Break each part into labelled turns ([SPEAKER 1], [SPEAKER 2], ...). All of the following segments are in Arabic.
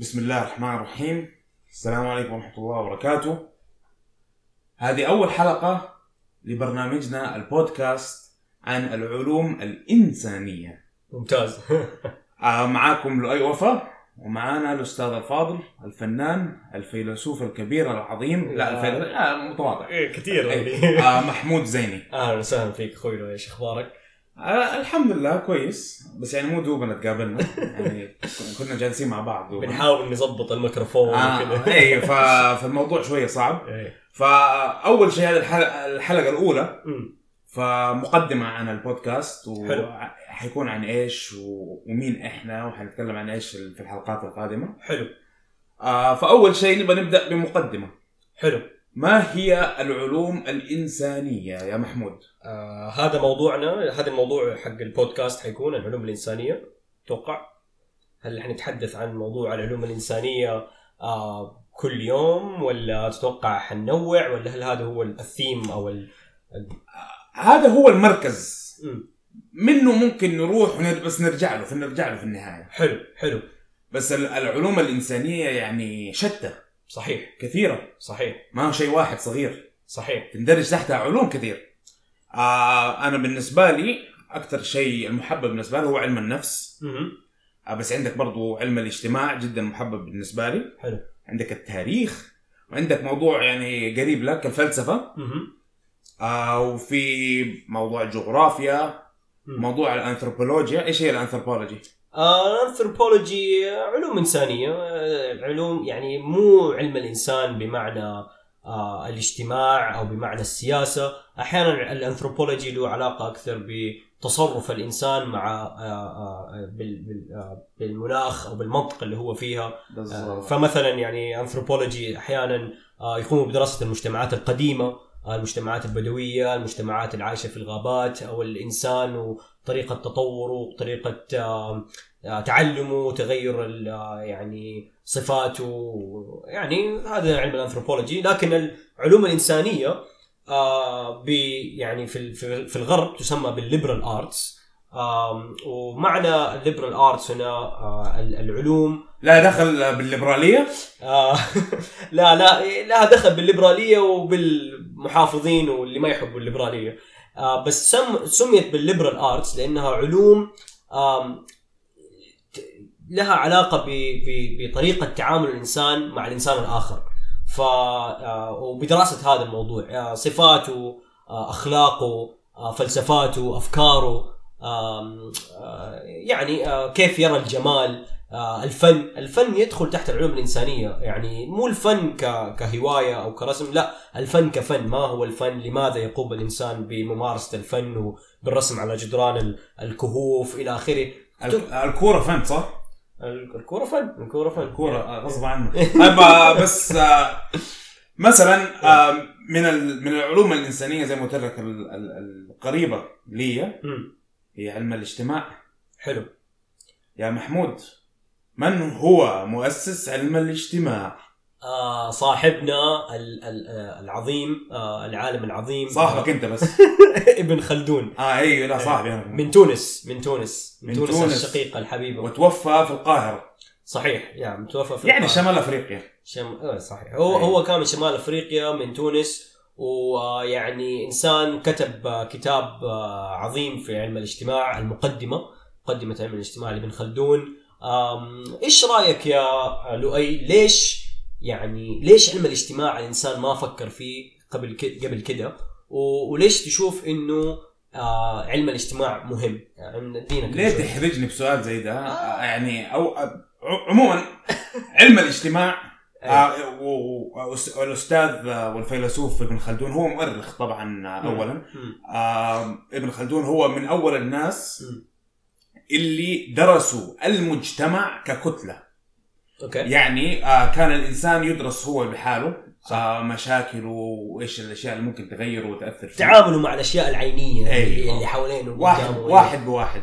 [SPEAKER 1] بسم الله الرحمن الرحيم السلام عليكم ورحمة الله وبركاته هذه أول حلقة لبرنامجنا البودكاست عن العلوم الإنسانية.
[SPEAKER 2] ممتاز.
[SPEAKER 1] آه معاكم لؤي وفا ومعانا الأستاذ الفاضل الفنان الفيلسوف الكبير العظيم. لا الفيلسوف آه متواضع.
[SPEAKER 2] إيه كثير
[SPEAKER 1] أي. آه محمود زيني.
[SPEAKER 2] أهلا وسهلا فيك أخوي لؤي إيش أخبارك؟
[SPEAKER 1] آه الحمد لله كويس. بس يعني مو دوبنا تقابلنا. يعني كنا جالسين مع بعض دوبنا.
[SPEAKER 2] بنحاول نظبط الميكروفون
[SPEAKER 1] آه
[SPEAKER 2] وكذا.
[SPEAKER 1] اي فالموضوع شوية صعب.
[SPEAKER 2] إيه.
[SPEAKER 1] فأول شيء هذه الحلقة الحلقة
[SPEAKER 2] الأولى.
[SPEAKER 1] فمقدمة عن البودكاست
[SPEAKER 2] حلو.
[SPEAKER 1] وحيكون عن إيش ومين إحنا وحنتكلم عن إيش في الحلقات القادمة.
[SPEAKER 2] حلو.
[SPEAKER 1] آه فأول شيء نبغى نبدأ بمقدمة.
[SPEAKER 2] حلو.
[SPEAKER 1] ما هي العلوم الإنسانية يا محمود؟
[SPEAKER 2] آه هذا موضوعنا. هذا الموضوع حق البودكاست حيكون العلوم الإنسانية. أتوقع. هل حنتحدث عن موضوع العلوم الإنسانية آه كل يوم ولا تتوقع حننوع ولا هل هذا هو الثيم أو ال...
[SPEAKER 1] هذا هو المركز.
[SPEAKER 2] أمم.
[SPEAKER 1] منه ممكن نروح ونر- بس نرجع له فنرجع له في النهاية.
[SPEAKER 2] حلو حلو.
[SPEAKER 1] بس ال- العلوم الإنسانية يعني شتى.
[SPEAKER 2] صحيح.
[SPEAKER 1] كثيرة.
[SPEAKER 2] صحيح.
[SPEAKER 1] ما هو شيء واحد صغير.
[SPEAKER 2] صحيح.
[SPEAKER 1] تندرج تحتها علوم كثير. آه أنا بالنسبة لي أكثر شيء المحبب بالنسبة لي هو علم النفس. آه بس عندك برضو علم الاجتماع جدا محبب بالنسبة لي.
[SPEAKER 2] حلو.
[SPEAKER 1] عندك التاريخ. وعندك موضوع يعني قريب لك
[SPEAKER 2] الفلسفة.
[SPEAKER 1] آه وفي موضوع الجغرافيا. موضوع الأنثروبولوجيا. إيش هي الأنثروبولوجي؟
[SPEAKER 2] الانثروبولوجي علوم إنسانية آه، علوم يعني مو علم الإنسان بمعنى آه، الاجتماع أو بمعنى السياسة. أحيانا الانثروبولوجي له علاقة أكثر بتصرف الإنسان مع آه، آه، بال- بال- آه، بالمناخ أو بالمنطقة اللي هو فيها. آه، فمثلا يعني انثروبولوجي أحيانا آه، يقوموا بدراسة المجتمعات القديمة آه، المجتمعات البدوية، المجتمعات العايشة في الغابات أو الإنسان وطريقه تطوره وطريقة آه، آه، تعلمه وتغير آه، يعني صفاته يعني هذا علم الأنثروبولوجي. لكن العلوم الإنسانية ب يعني في في الغرب تسمى بال liberal arts ومعنى ال liberal arts هنا ال- العلوم.
[SPEAKER 1] لا دخل
[SPEAKER 2] بالليبرالية؟ لا لا لا دخل بالليبرالية وبالمحافظين واللي ما يحبوا الليبرالية. بس سم سميت بال liberal arts لأنها علوم لها علاقة بطريقة تعامل الإنسان مع الإنسان الآخر. ف آه وبدراسة هذا الموضوع آه صفاته آه أخلاقه آه فلسفاته أفكاره آه يعني آه كيف يرى الجمال آه، الفن الفن يدخل تحت العلوم الإنسانية. يعني مو الفن ك... كهواية أو كرسم لا الفن كفن. ما هو الفن؟ لماذا يقوم الإنسان بممارسة الفن وبالرسم على جدران ال- الكهوف إلى آخره؟
[SPEAKER 1] ال- الكورة فن صح؟
[SPEAKER 2] ال- الكورة فن الكورة فن.
[SPEAKER 1] الكورة آه، غصب عنه أبا بس آه، مثلا آه، من من العلوم الإنسانية زي ما قلت لك ال- ال- القريبة لي. هي علم الاجتماع.
[SPEAKER 2] حلو.
[SPEAKER 1] يا محمود من هو مؤسس علم الاجتماع؟
[SPEAKER 2] آه صاحبنا ال... ال... آه، العظيم آه العالم العظيم.
[SPEAKER 1] صاحبك انت بس.
[SPEAKER 2] ابن خلدون.
[SPEAKER 1] آه أيوه لا صاحبي أنا.
[SPEAKER 2] من تونس من تونس. من,
[SPEAKER 1] من
[SPEAKER 2] تونس,
[SPEAKER 1] تونس.
[SPEAKER 2] الشقيقة الحبيبة.
[SPEAKER 1] وتوفى في القاهرة.
[SPEAKER 2] صحيح يعني متوفى في
[SPEAKER 1] يعني
[SPEAKER 2] القاهرة.
[SPEAKER 1] شمال أفريقيا.
[SPEAKER 2] شم... آه صحيح. هو
[SPEAKER 1] أيوة.
[SPEAKER 2] هو كان من شمال أفريقيا من تونس ويعني إنسان كتب آه، كتاب آه، عظيم في علم الاجتماع المقدمة مقدمة علم الاجتماع لابن خلدون. إيش رأيك يا لؤي ليش يعني ليش علم الاجتماع الإنسان ما فكر فيه قبل. قبل كده. وليش تشوف إنه آه علم الاجتماع مهم يعني ادينا كده
[SPEAKER 1] ليه. تحرجني بسؤال زي ده؟ آه، يعني أو آه، عموما علم الاجتماع آه، و- و- والاستاذ آه، والفيلسوف ابن خلدون هو مؤرخ طبعا آه، اولا. آه، ابن خلدون هو من أول الناس. اللي درسوا المجتمع ككتلة
[SPEAKER 2] أوكي
[SPEAKER 1] يعني آه، كان الإنسان يدرس هو بحاله آه، مشاكله وإيش الأشياء اللي ممكن تغيره وتأثر فيه
[SPEAKER 2] تعاملوا مع الأشياء العينية
[SPEAKER 1] أيوة.
[SPEAKER 2] اللي حوالينه
[SPEAKER 1] واحد
[SPEAKER 2] قدامه.
[SPEAKER 1] واحد بواحد.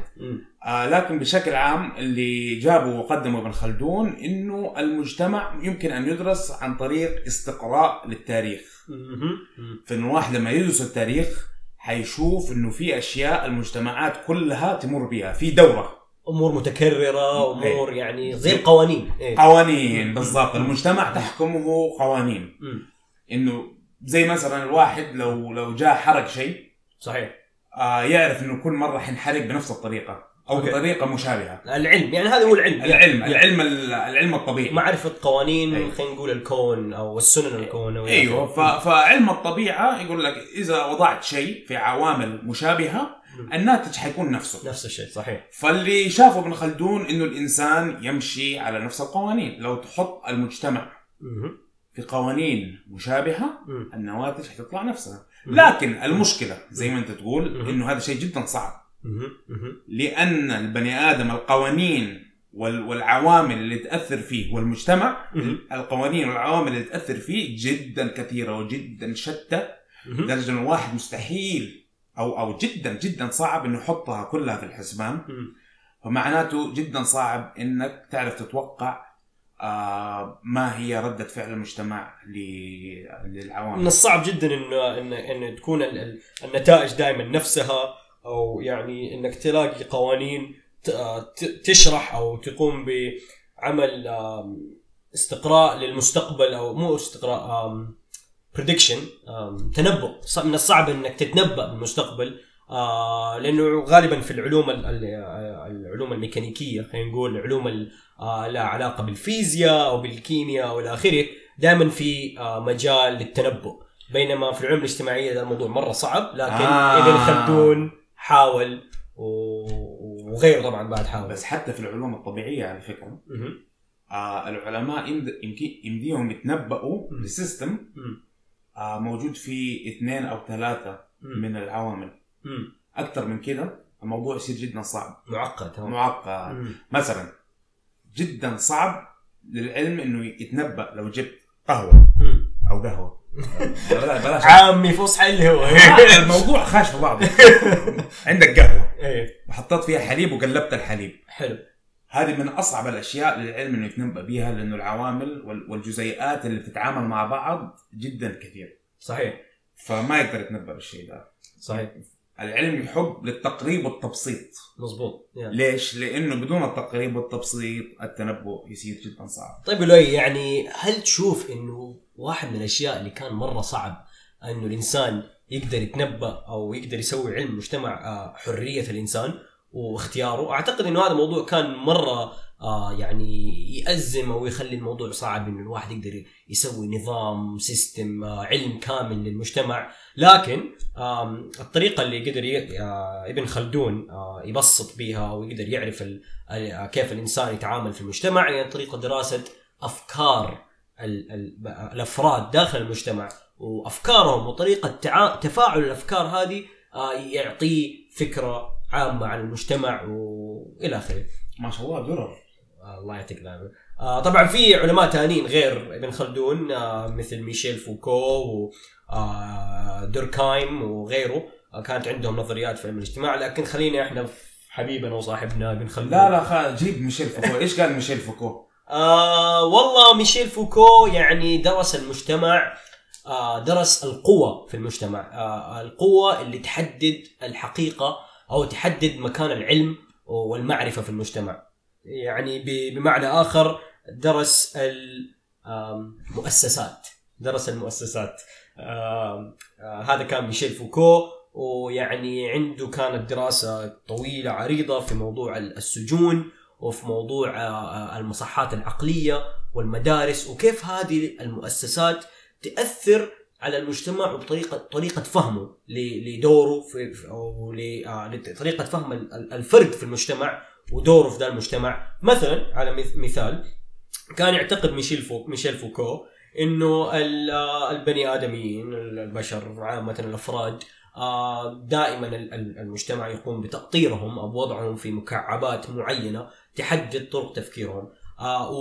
[SPEAKER 1] آه لكن بشكل عام اللي جابه وقدمه ابن خلدون إنه المجتمع يمكن أن يدرس عن طريق استقراء للتاريخ. فإنه الواحد لما يدرس التاريخ حيشوف إنه في أشياء المجتمعات كلها تمر بها في دورة.
[SPEAKER 2] أمور متكررة أمور
[SPEAKER 1] إيه.
[SPEAKER 2] يعني زي القوانين إيه.
[SPEAKER 1] قوانين بالضبط. المجتمع تحكمه قوانين. إنه زي مثلا الواحد لو لو جاء حرق شيء
[SPEAKER 2] صحيح.
[SPEAKER 1] آه يعرف إنه كل مرة حينحرق بنفس الطريقة. أو
[SPEAKER 2] أوكي.
[SPEAKER 1] بطريقة مشابهة
[SPEAKER 2] العلم يعني هذا هو العلم
[SPEAKER 1] العلم
[SPEAKER 2] يعني
[SPEAKER 1] العلم العلم الطبيعي
[SPEAKER 2] معرفة قوانين
[SPEAKER 1] أيوه.
[SPEAKER 2] خلينا نقول الكون أو السنن الكون أو أيوه.
[SPEAKER 1] ف... فعلم الطبيعة يقول لك إذا وضعت شيء في عوامل
[SPEAKER 2] مشابهة.
[SPEAKER 1] الناتج حيكون نفسه
[SPEAKER 2] نفس الشيء صحيح
[SPEAKER 1] فاللي شافه ابن خلدون إنه الإنسان يمشي على نفس القوانين لو تحط المجتمع. في قوانين
[SPEAKER 2] مشابهة.
[SPEAKER 1] النواتج حتطلع نفسها. لكن المشكلة زي ما أنت تقول. إنه هذا شيء جدا صعب. لأن البني آدم القوانين وال- والعوامل اللي تأثر فيه والمجتمع. القوانين والعوامل اللي تأثر فيه جدا كثيرة وجدا شتى. لدرجة إنه الواحد مستحيل أو أو جدا جدا صعب إنه يحطها كلها في الحسبان. فمعناته جدا صعب إنك تعرف تتوقع آه ما هي ردة فعل المجتمع ل-
[SPEAKER 2] من
[SPEAKER 1] للعوامل
[SPEAKER 2] الصعب جدا انه ان ان تكون ال- ال- النتائج دائما نفسها أو يعني إنك تلاقي قوانين تشرح أو تقوم بعمل استقراء للمستقبل أو مو استقراء بريدكشن تنبؤ من الصعب إنك تتنبأ بالمستقبل آه لأنه غالبا في العلوم ال- ال- العلوم الميكانيكية خلينا نقول العلوم ال- آه لها علاقة بالفيزياء أو بالكيمياء أو إلى آخره دائما في آه مجال للتنبؤ بينما في العلوم الاجتماعية ده الموضوع مرة صعب لكن
[SPEAKER 1] آه.
[SPEAKER 2] ابن خلدون حاول وغيره طبعا بعد حاول
[SPEAKER 1] بس حتى في العلوم الطبيعية على
[SPEAKER 2] فكرة.
[SPEAKER 1] آه العلماء يمكن يمديهم يتنبؤوا
[SPEAKER 2] مم.
[SPEAKER 1] آه موجود فيه اثنين أو
[SPEAKER 2] ثلاثة.
[SPEAKER 1] من العوامل. أكثر من كده الموضوع يصير جدا صعب
[SPEAKER 2] معقد ها.
[SPEAKER 1] معقد
[SPEAKER 2] مم.
[SPEAKER 1] مثلا جدا صعب للعلم إنه يتنبأ لو جبت قهوة
[SPEAKER 2] مم.
[SPEAKER 1] أو قهوة. بلاش بلاش.
[SPEAKER 2] عامي فصحى اللي هو.
[SPEAKER 1] الموضوع خاش في بعضه. عندك قهوة.
[SPEAKER 2] إيه.
[SPEAKER 1] وحطيت فيها حليب وقلبت الحليب.
[SPEAKER 2] حلو.
[SPEAKER 1] هذه من أصعب الأشياء للعلم إنه يتنبأ بها لأنه العوامل وال- والجزيئات اللي بتتعامل مع بعض جدا كثير.
[SPEAKER 2] صحيح.
[SPEAKER 1] فما يقدر يتنبأ بالشيء ده.
[SPEAKER 2] صحيح.
[SPEAKER 1] العلم يحب للتقريب والتبسيط.
[SPEAKER 2] مظبوط. يعني.
[SPEAKER 1] ليش؟ لأنه بدون التقريب والتبسيط التنبؤ يصير جدا صعب.
[SPEAKER 2] طيب لؤي يعني هل تشوف إنه واحد من الأشياء اللي كان مرة صعب إنه الإنسان يقدر يتنبأ أو يقدر يسوي علم مجتمع آه، حرية الإنسان واختياره. أعتقد إنه هذا الموضوع كان مرة آه يعني يأزم أو يخلي الموضوع صعب إنه الواحد يقدر يسوي نظام سيستم آه علم كامل للمجتمع. لكن الطريقة اللي قدر ابن خلدون يبسط بها ويقدر يعرف كيف الإنسان يتعامل في المجتمع هي طريقة دراسة أفكار ال ال الأفراد داخل المجتمع وأفكارهم وطريقة تع... تفاعل الأفكار هذه آه، يعطيه فكرة عامة عن المجتمع وإلى آخره.
[SPEAKER 1] ما شاء الله درر
[SPEAKER 2] آه، الله يعطيك العافية. آه، طبعا في علماء ثانيين غير ابن خلدون مثل ميشيل فوكو ودوركايم وغيره كانت عندهم نظريات في علم الاجتماع لكن خلينا إحنا في حبيبنا وصاحبنا ابن خلدون
[SPEAKER 1] لا لا خ... جيب ميشيل فوكو إيش قال ميشيل فوكو؟
[SPEAKER 2] آه والله ميشيل فوكو يعني درس المجتمع آه درس القوة في المجتمع. آه القوة اللي تحدد الحقيقة أو تحدد مكان العلم والمعرفة في المجتمع. يعني بمعنى آخر درس المؤسسات درس المؤسسات. آه آه هذا كان ميشيل فوكو ويعني عنده كانت دراسة طويلة عريضة في موضوع السجون وفي موضوع آه، المصحات العقلية والمدارس وكيف هذه المؤسسات تأثر على المجتمع وبطريقة طريقة فهمه لدوره في أو آه، لطريقة فهم ال- ال- الفرد في المجتمع ودوره في ذا المجتمع. مثلا على مث- مثال كان يعتقد ميشيل فوك ميشيل فوكو إنه ال- آه، البني آدميين البشر عامة الأفراد آه، دائما ال- ال- المجتمع يقوم بتأطيرهم أو وضعهم في مكعبات معينة تحدد طرق تفكيرهم. آه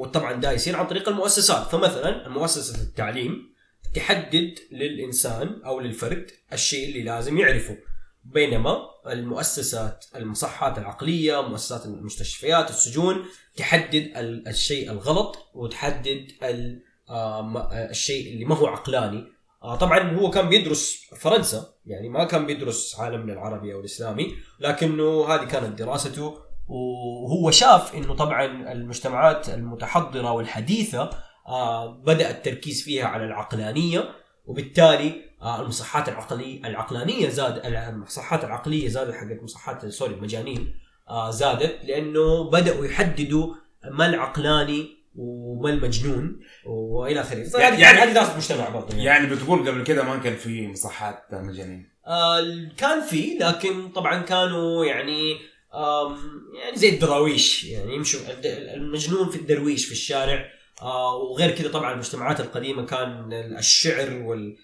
[SPEAKER 2] وطبعا ده يصير عن طريق المؤسسات. فمثلا مؤسسة التعليم تحدد للإنسان أو للفرد الشيء اللي لازم يعرفه بينما المؤسسات المصحات العقلية مؤسسات المستشفيات السجون تحدد ال- الشيء الغلط وتحدد آه، آه، الشيء اللي ما هو عقلاني. آه، طبعا هو كان بيدرس فرنسا يعني ما كان بيدرس عالمنا العربي أو الإسلامي لكنه هذه كانت دراسته وهو شاف إنه طبعا المجتمعات المتحضرة والحديثة آه، بدأ التركيز فيها على العقلانية وبالتالي آه، المصحات العقليه العقلانية زاد المصحات العقلية زادت حقت مصحات سوري المجانين آه، زادت لأنه بدأوا يحددوا ما العقلاني وما المجنون وإلى آخره.
[SPEAKER 1] يعني-
[SPEAKER 2] يعني هذه دراسة مجتمع برضه. يعني.
[SPEAKER 1] يعني بتقول قبل كده ما كان في مصحات مجانين.
[SPEAKER 2] آه كان في لكن طبعا كانوا يعني يعني زي الدراويش يعني يمشوا المجنون في الدرويش في الشارع. آه وغير كذا طبعا المجتمعات القديمة كان الشعر وال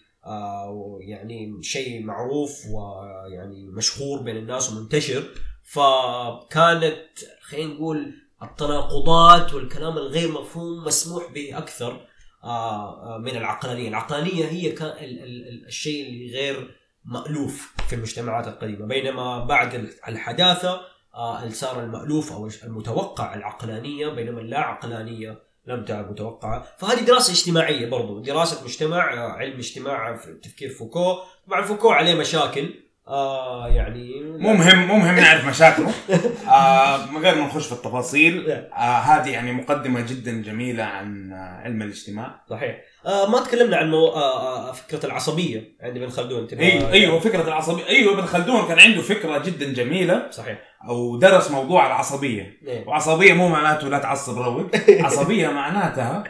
[SPEAKER 2] يعني شيء معروف ويعني مشهور بين الناس ومنتشر. فكانت خلينا نقول التناقضات والكلام الغير مفهوم مسموح به أكثر آه من العقلانية، العقلانية هي كان ال- ال- ال- الشيء اللي غير مألوف في المجتمعات القديمة. بينما بعد الحداثة آه، صار المألوف أو المتوقع العقلانية بينما اللا عقلانية لم تعد متوقعة. فهذه دراسة اجتماعية برضو دراسة مجتمع آه، علم اجتماع في تفكير فوكو. طبعا فوكو عليه مشاكل آه يعني
[SPEAKER 1] مو مهم مو مهم نعرف مشاكله. آه من غير ما نخش في التفاصيل. آه هذه يعني مقدمة جدا جميلة عن آه علم الاجتماع.
[SPEAKER 2] صحيح. آه ما تكلمنا عن مو... آه آه فكرة العصبية عند ابن خلدون.
[SPEAKER 1] أيوه أيوه فكرة العصبية. أيوه ابن خلدون كان عنده فكرة جدا جميلة.
[SPEAKER 2] صحيح.
[SPEAKER 1] أو درس موضوع العصبية.
[SPEAKER 2] إيه.
[SPEAKER 1] وعصبية مو معناته لا تعصب روق عصبية معناتها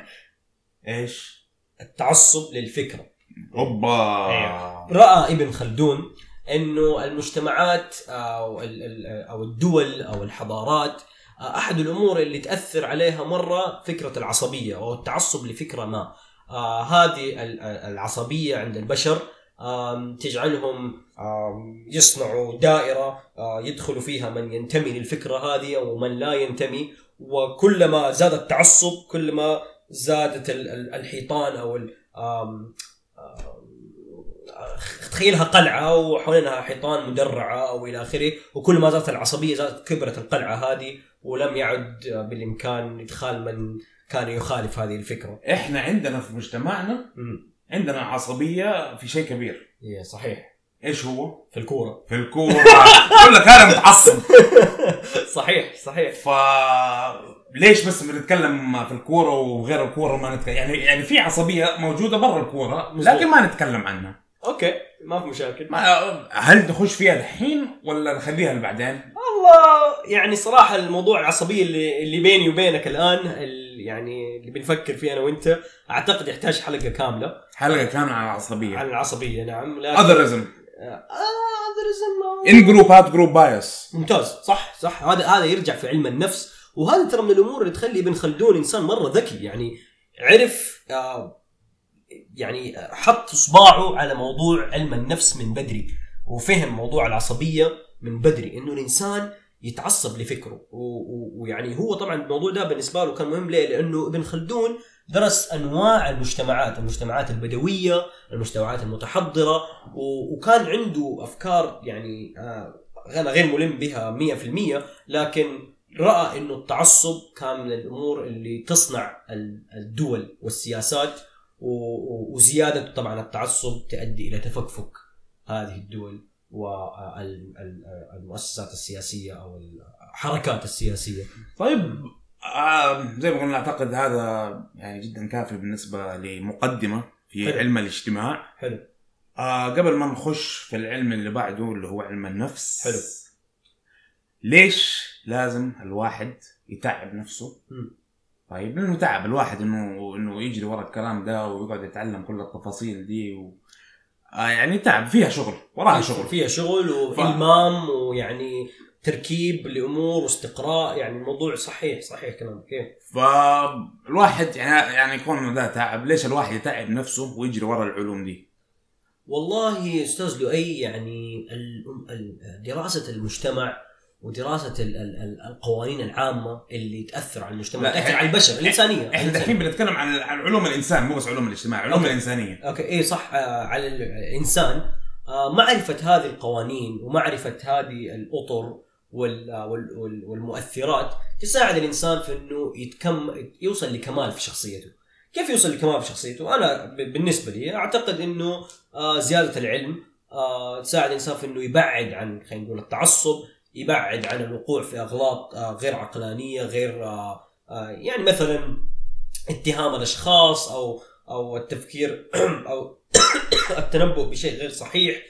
[SPEAKER 1] إيش؟
[SPEAKER 2] التعصب للفكرة.
[SPEAKER 1] أوبا.
[SPEAKER 2] أيوه. رأى ابن خلدون إنه المجتمعات أو أو الدول أو الحضارات أحد الأمور اللي تأثر عليها مرة فكرة العصبية أو التعصب لفكرة ما. آه هذه ال- العصبية عند البشر تجعلهم يصنعوا دائرة آه، يدخل فيها من ينتمي للفكرة هذه ومن لا ينتمي. وكلما زاد التعصب كلما زادت ال- ال- الحيطان أو تخيلها قلعة وحوالينها حيطان مدرعة أو إلى آخره وكل ما زادت العصبية زادت كبرت القلعة هذه ولم يعد بالإمكان إدخال من كان يخالف هذه الفكرة.
[SPEAKER 1] إحنا عندنا في مجتمعنا عندنا عصبية في شيء كبير.
[SPEAKER 2] إيه صحيح.
[SPEAKER 1] إيش هو؟
[SPEAKER 2] في الكورة.
[SPEAKER 1] في الكورة. يقول لك أنا متعصب.
[SPEAKER 2] صحيح صحيح.
[SPEAKER 1] ف ليش بس بنتكلم في الكورة وغير الكورة ما نتكلم يعني يعني في عصبية موجودة برا
[SPEAKER 2] الكورة.
[SPEAKER 1] لكن ما نتكلم عنها.
[SPEAKER 2] أوكي ما في مشاكل.
[SPEAKER 1] ما هل نخش فيها الحين ولا نخليها لبعدين؟
[SPEAKER 2] والله يعني صراحة الموضوع العصبيه اللي اللي بيني وبينك الآن ال- يعني اللي بنفكر فيه أنا وأنت أعتقد يحتاج حلقة كاملة.
[SPEAKER 1] حلقة كاملة عن العصبية.
[SPEAKER 2] عن العصبية نعم لكن otherism otherism.
[SPEAKER 1] in group out group bias
[SPEAKER 2] ممتاز صح صح. هذا هذا يرجع في علم النفس. وهذا ترى من الأمور اللي تخلي ابن خلدون إنسان مرة ذكي يعني عرف آه يعني حط اصبعه على موضوع علم النفس من بدري وفهم موضوع العصبية من بدري إنه الإنسان يتعصب لفكره ويعني هو طبعا الموضوع ده بالنسبة له كان مهم ليه؟ لأنه ابن خلدون درس أنواع المجتمعات، المجتمعات البدوية، المجتمعات المتحضرة وكان عنده أفكار يعني آه أنا غير ملم بها 100% لكن رأى إنه التعصب كان من الأمور اللي تصنع ال- الدول والسياسات وزيادة طبعا التعصب تؤدي إلى تفكفك هذه الدول والمؤسسات السياسية أو الحركات السياسية.
[SPEAKER 1] طيب زي ما قلنا أعتقد هذا يعني جدا كافي بالنسبة لمقدمة في
[SPEAKER 2] حلو.
[SPEAKER 1] علم الاجتماع
[SPEAKER 2] حلو
[SPEAKER 1] آه قبل ما نخش في العلم اللي بعده اللي هو علم النفس
[SPEAKER 2] حلو.
[SPEAKER 1] ليش لازم الواحد يتعب نفسه. طيب لأنه تعب الواحد إنه إنه يجري ورا الكلام ده ويقعد يتعلم كل التفاصيل دي و... آه يعني تعب فيها شغل وراها شغل.
[SPEAKER 2] فيها شغل وإلمام ويعني تركيب لأمور واستقراء يعني الموضوع صحيح صحيح كلامك كيف
[SPEAKER 1] فالواحد يعني يعني يكون ده تعب ليش الواحد يتعب نفسه ويجري ورا العلوم دي؟
[SPEAKER 2] والله أستاذ لؤي يعني دراسة المجتمع ودراسة ال- ال- ال- القوانين العامة اللي تأثر على المجتمع
[SPEAKER 1] لا،
[SPEAKER 2] تأثر على البشر الإنسانية إحنا.
[SPEAKER 1] دحين بنتكلم عن علوم الإنسان مو بس علوم الاجتماع علوم
[SPEAKER 2] أوكي.
[SPEAKER 1] الإنسانية
[SPEAKER 2] أوكي اي صح آه على الإنسان آه معرفة هذه القوانين ومعرفة هذه الأطر وال وال وال والمؤثرات تساعد الإنسان في إنه يتكم يوصل لكمال في شخصيته. كيف يوصل لكمال في شخصيته؟ أنا بالنسبة لي أعتقد إنه آه زيادة العلم آه تساعد الإنسان في إنه يبعد عن خلينا نقول التعصب، يبعد عن الوقوع في أغلاط آه، غير عقلانية غير آه، آه، يعني مثلا اتهام الأشخاص أو أو التفكير أو التنبؤ بشيء غير صحيح.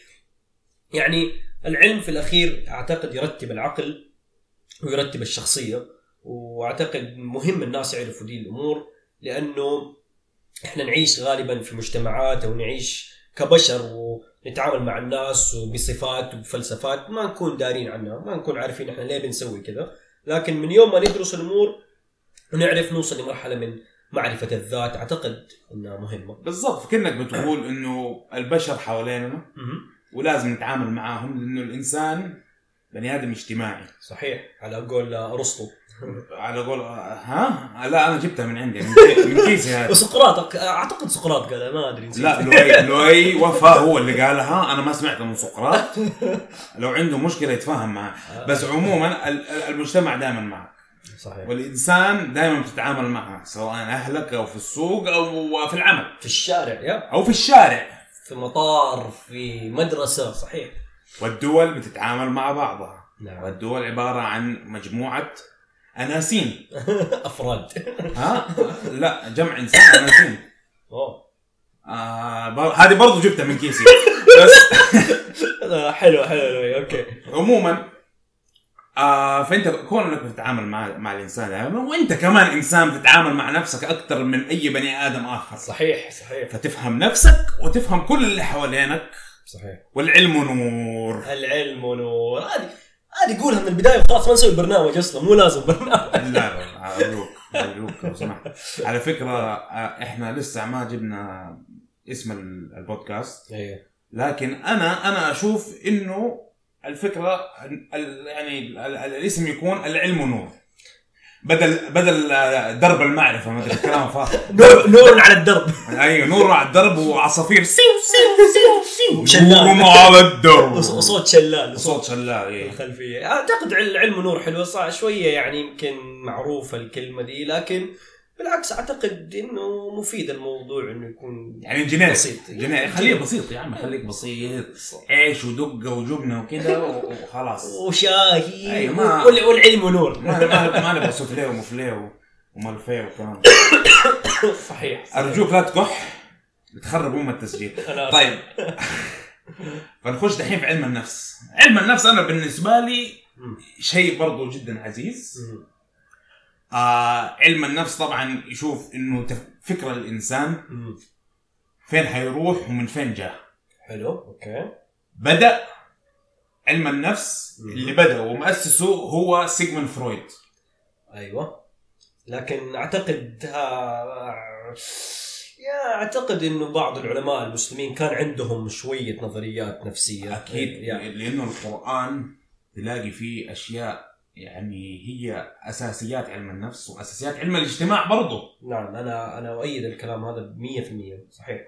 [SPEAKER 2] يعني العلم في الأخير أعتقد يرتب العقل ويرتب الشخصية وأعتقد مهم الناس يعرفوا دي الأمور لأنه إحنا نعيش غالبا في مجتمعات أو نعيش كبشر ونتعامل مع الناس وبصفات وبفلسفات ما نكون دارين عنها ما نكون عارفين إحنا ليه بنسوي كذا. لكن من يوم ما ندرس الأمور ونعرف نوصل لمرحلة من معرفة الذات أعتقد إنها مهمة.
[SPEAKER 1] بالضبط. كأنك بتقول إنه البشر حواليننا ولازم نتعامل معاهم لأنه الإنسان بني آدم اجتماعي.
[SPEAKER 2] صحيح. على قول أرسطو.
[SPEAKER 1] على قول ها؟ لا أنا جبتها من عندي من كي- من كيسي هذا
[SPEAKER 2] وسقراط أعتقد سقراط قال ما أدري نسيت.
[SPEAKER 1] لا لؤي لؤي وفا هو اللي قالها أنا ما سمعتها من سقراط. لو عنده مشكلة يتفاهم معه. بس عموما ال- ال- المجتمع دائما معك.
[SPEAKER 2] صحيح.
[SPEAKER 1] والإنسان دائما بتتعامل معه سواء أهلك أو في السوق أو في العمل.
[SPEAKER 2] في الشارع يا.
[SPEAKER 1] أو في الشارع.
[SPEAKER 2] في مطار في مدرسة صحيح.
[SPEAKER 1] والدول بتتعامل مع بعضها.
[SPEAKER 2] نعم.
[SPEAKER 1] والدول عبارة عن مجموعة أناسين.
[SPEAKER 2] أفراد.
[SPEAKER 1] ها؟ لا جمع إنسان أناسين.
[SPEAKER 2] اوه
[SPEAKER 1] آه بر- هذه برضو جبتها من كيسي. بس
[SPEAKER 2] آه، حلو حلو أوكي.
[SPEAKER 1] عموما آه فأنت كونك بتتعامل مع مع الإنسان هذا وأنت كمان إنسان بتتعامل مع نفسك أكثر من أي بني آدم آخر.
[SPEAKER 2] صحيح صحيح.
[SPEAKER 1] فتفهم نفسك وتفهم كل اللي حوالينك.
[SPEAKER 2] صحيح.
[SPEAKER 1] والعلم نور.
[SPEAKER 2] العلم ونور هذه هذه قولها من البداية خلاص ما نسوي برنامج أصلا مو لازم برنامج.
[SPEAKER 1] لا لا ارجوك ارجوك لو سمحت. على فكرة إحنا لسه ما جبنا اسم ال- البودكاست
[SPEAKER 2] أيوه
[SPEAKER 1] لكن أنا أنا أشوف إنه الفكرة ال- يعني ال- ال- الاسم يكون العلم نور. بدل بدل آه، درب المعرفة ما أدري كلام فاضي.
[SPEAKER 2] نور نور على الدرب.
[SPEAKER 1] أيوه نور على الدرب وعصافير. سيو سيو سيو سيو.
[SPEAKER 2] وشلال.
[SPEAKER 1] نور على الدرب.
[SPEAKER 2] وص- وصوت شلال
[SPEAKER 1] وصوت شلال إيه.
[SPEAKER 2] الخلفية. أعتقد العلم نور حلوة صح؟ شوية يعني يمكن معروفة الكلمة دي لكن بالعكس أعتقد إنه مفيد الموضوع إنه يكون
[SPEAKER 1] يعني جنيه
[SPEAKER 2] بسيط.
[SPEAKER 1] جنيه خليه بسيط يا عم خليك بسيط. عيش ودقه وجبنة وكذا وخلاص.
[SPEAKER 2] وشاهي
[SPEAKER 1] أيوة، ما-
[SPEAKER 2] وال- والعلم نور
[SPEAKER 1] ما ما نبغى سوفليه ومفليه وملفيه وكلام.
[SPEAKER 2] صحيح
[SPEAKER 1] أرجوك لا تكح بتخرب أم التسجيل. طيب. فنخش دحين في علم النفس. علم النفس أنا بالنسبة لي. شيء برضو جدا عزيز. آه علم النفس طبعا يشوف إنه فكر
[SPEAKER 2] الإنسان.
[SPEAKER 1] فين حيروح ومن فين جاء
[SPEAKER 2] حلو okay.
[SPEAKER 1] بدأ علم النفس. اللي بدأ ومؤسسه هو سيغموند فرويد.
[SPEAKER 2] أيوه. لكن أعتقد ها... يا أعتقد إنه بعض العلماء المسلمين كان عندهم شوية نظريات نفسية.
[SPEAKER 1] أكيد
[SPEAKER 2] يعني.
[SPEAKER 1] لأنه القرآن تلاقي فيه أشياء يعني هي أساسيات علم النفس وأساسيات علم الاجتماع برضه
[SPEAKER 2] نعم أنا أنا أؤيد الكلام هذا 100% صحيح.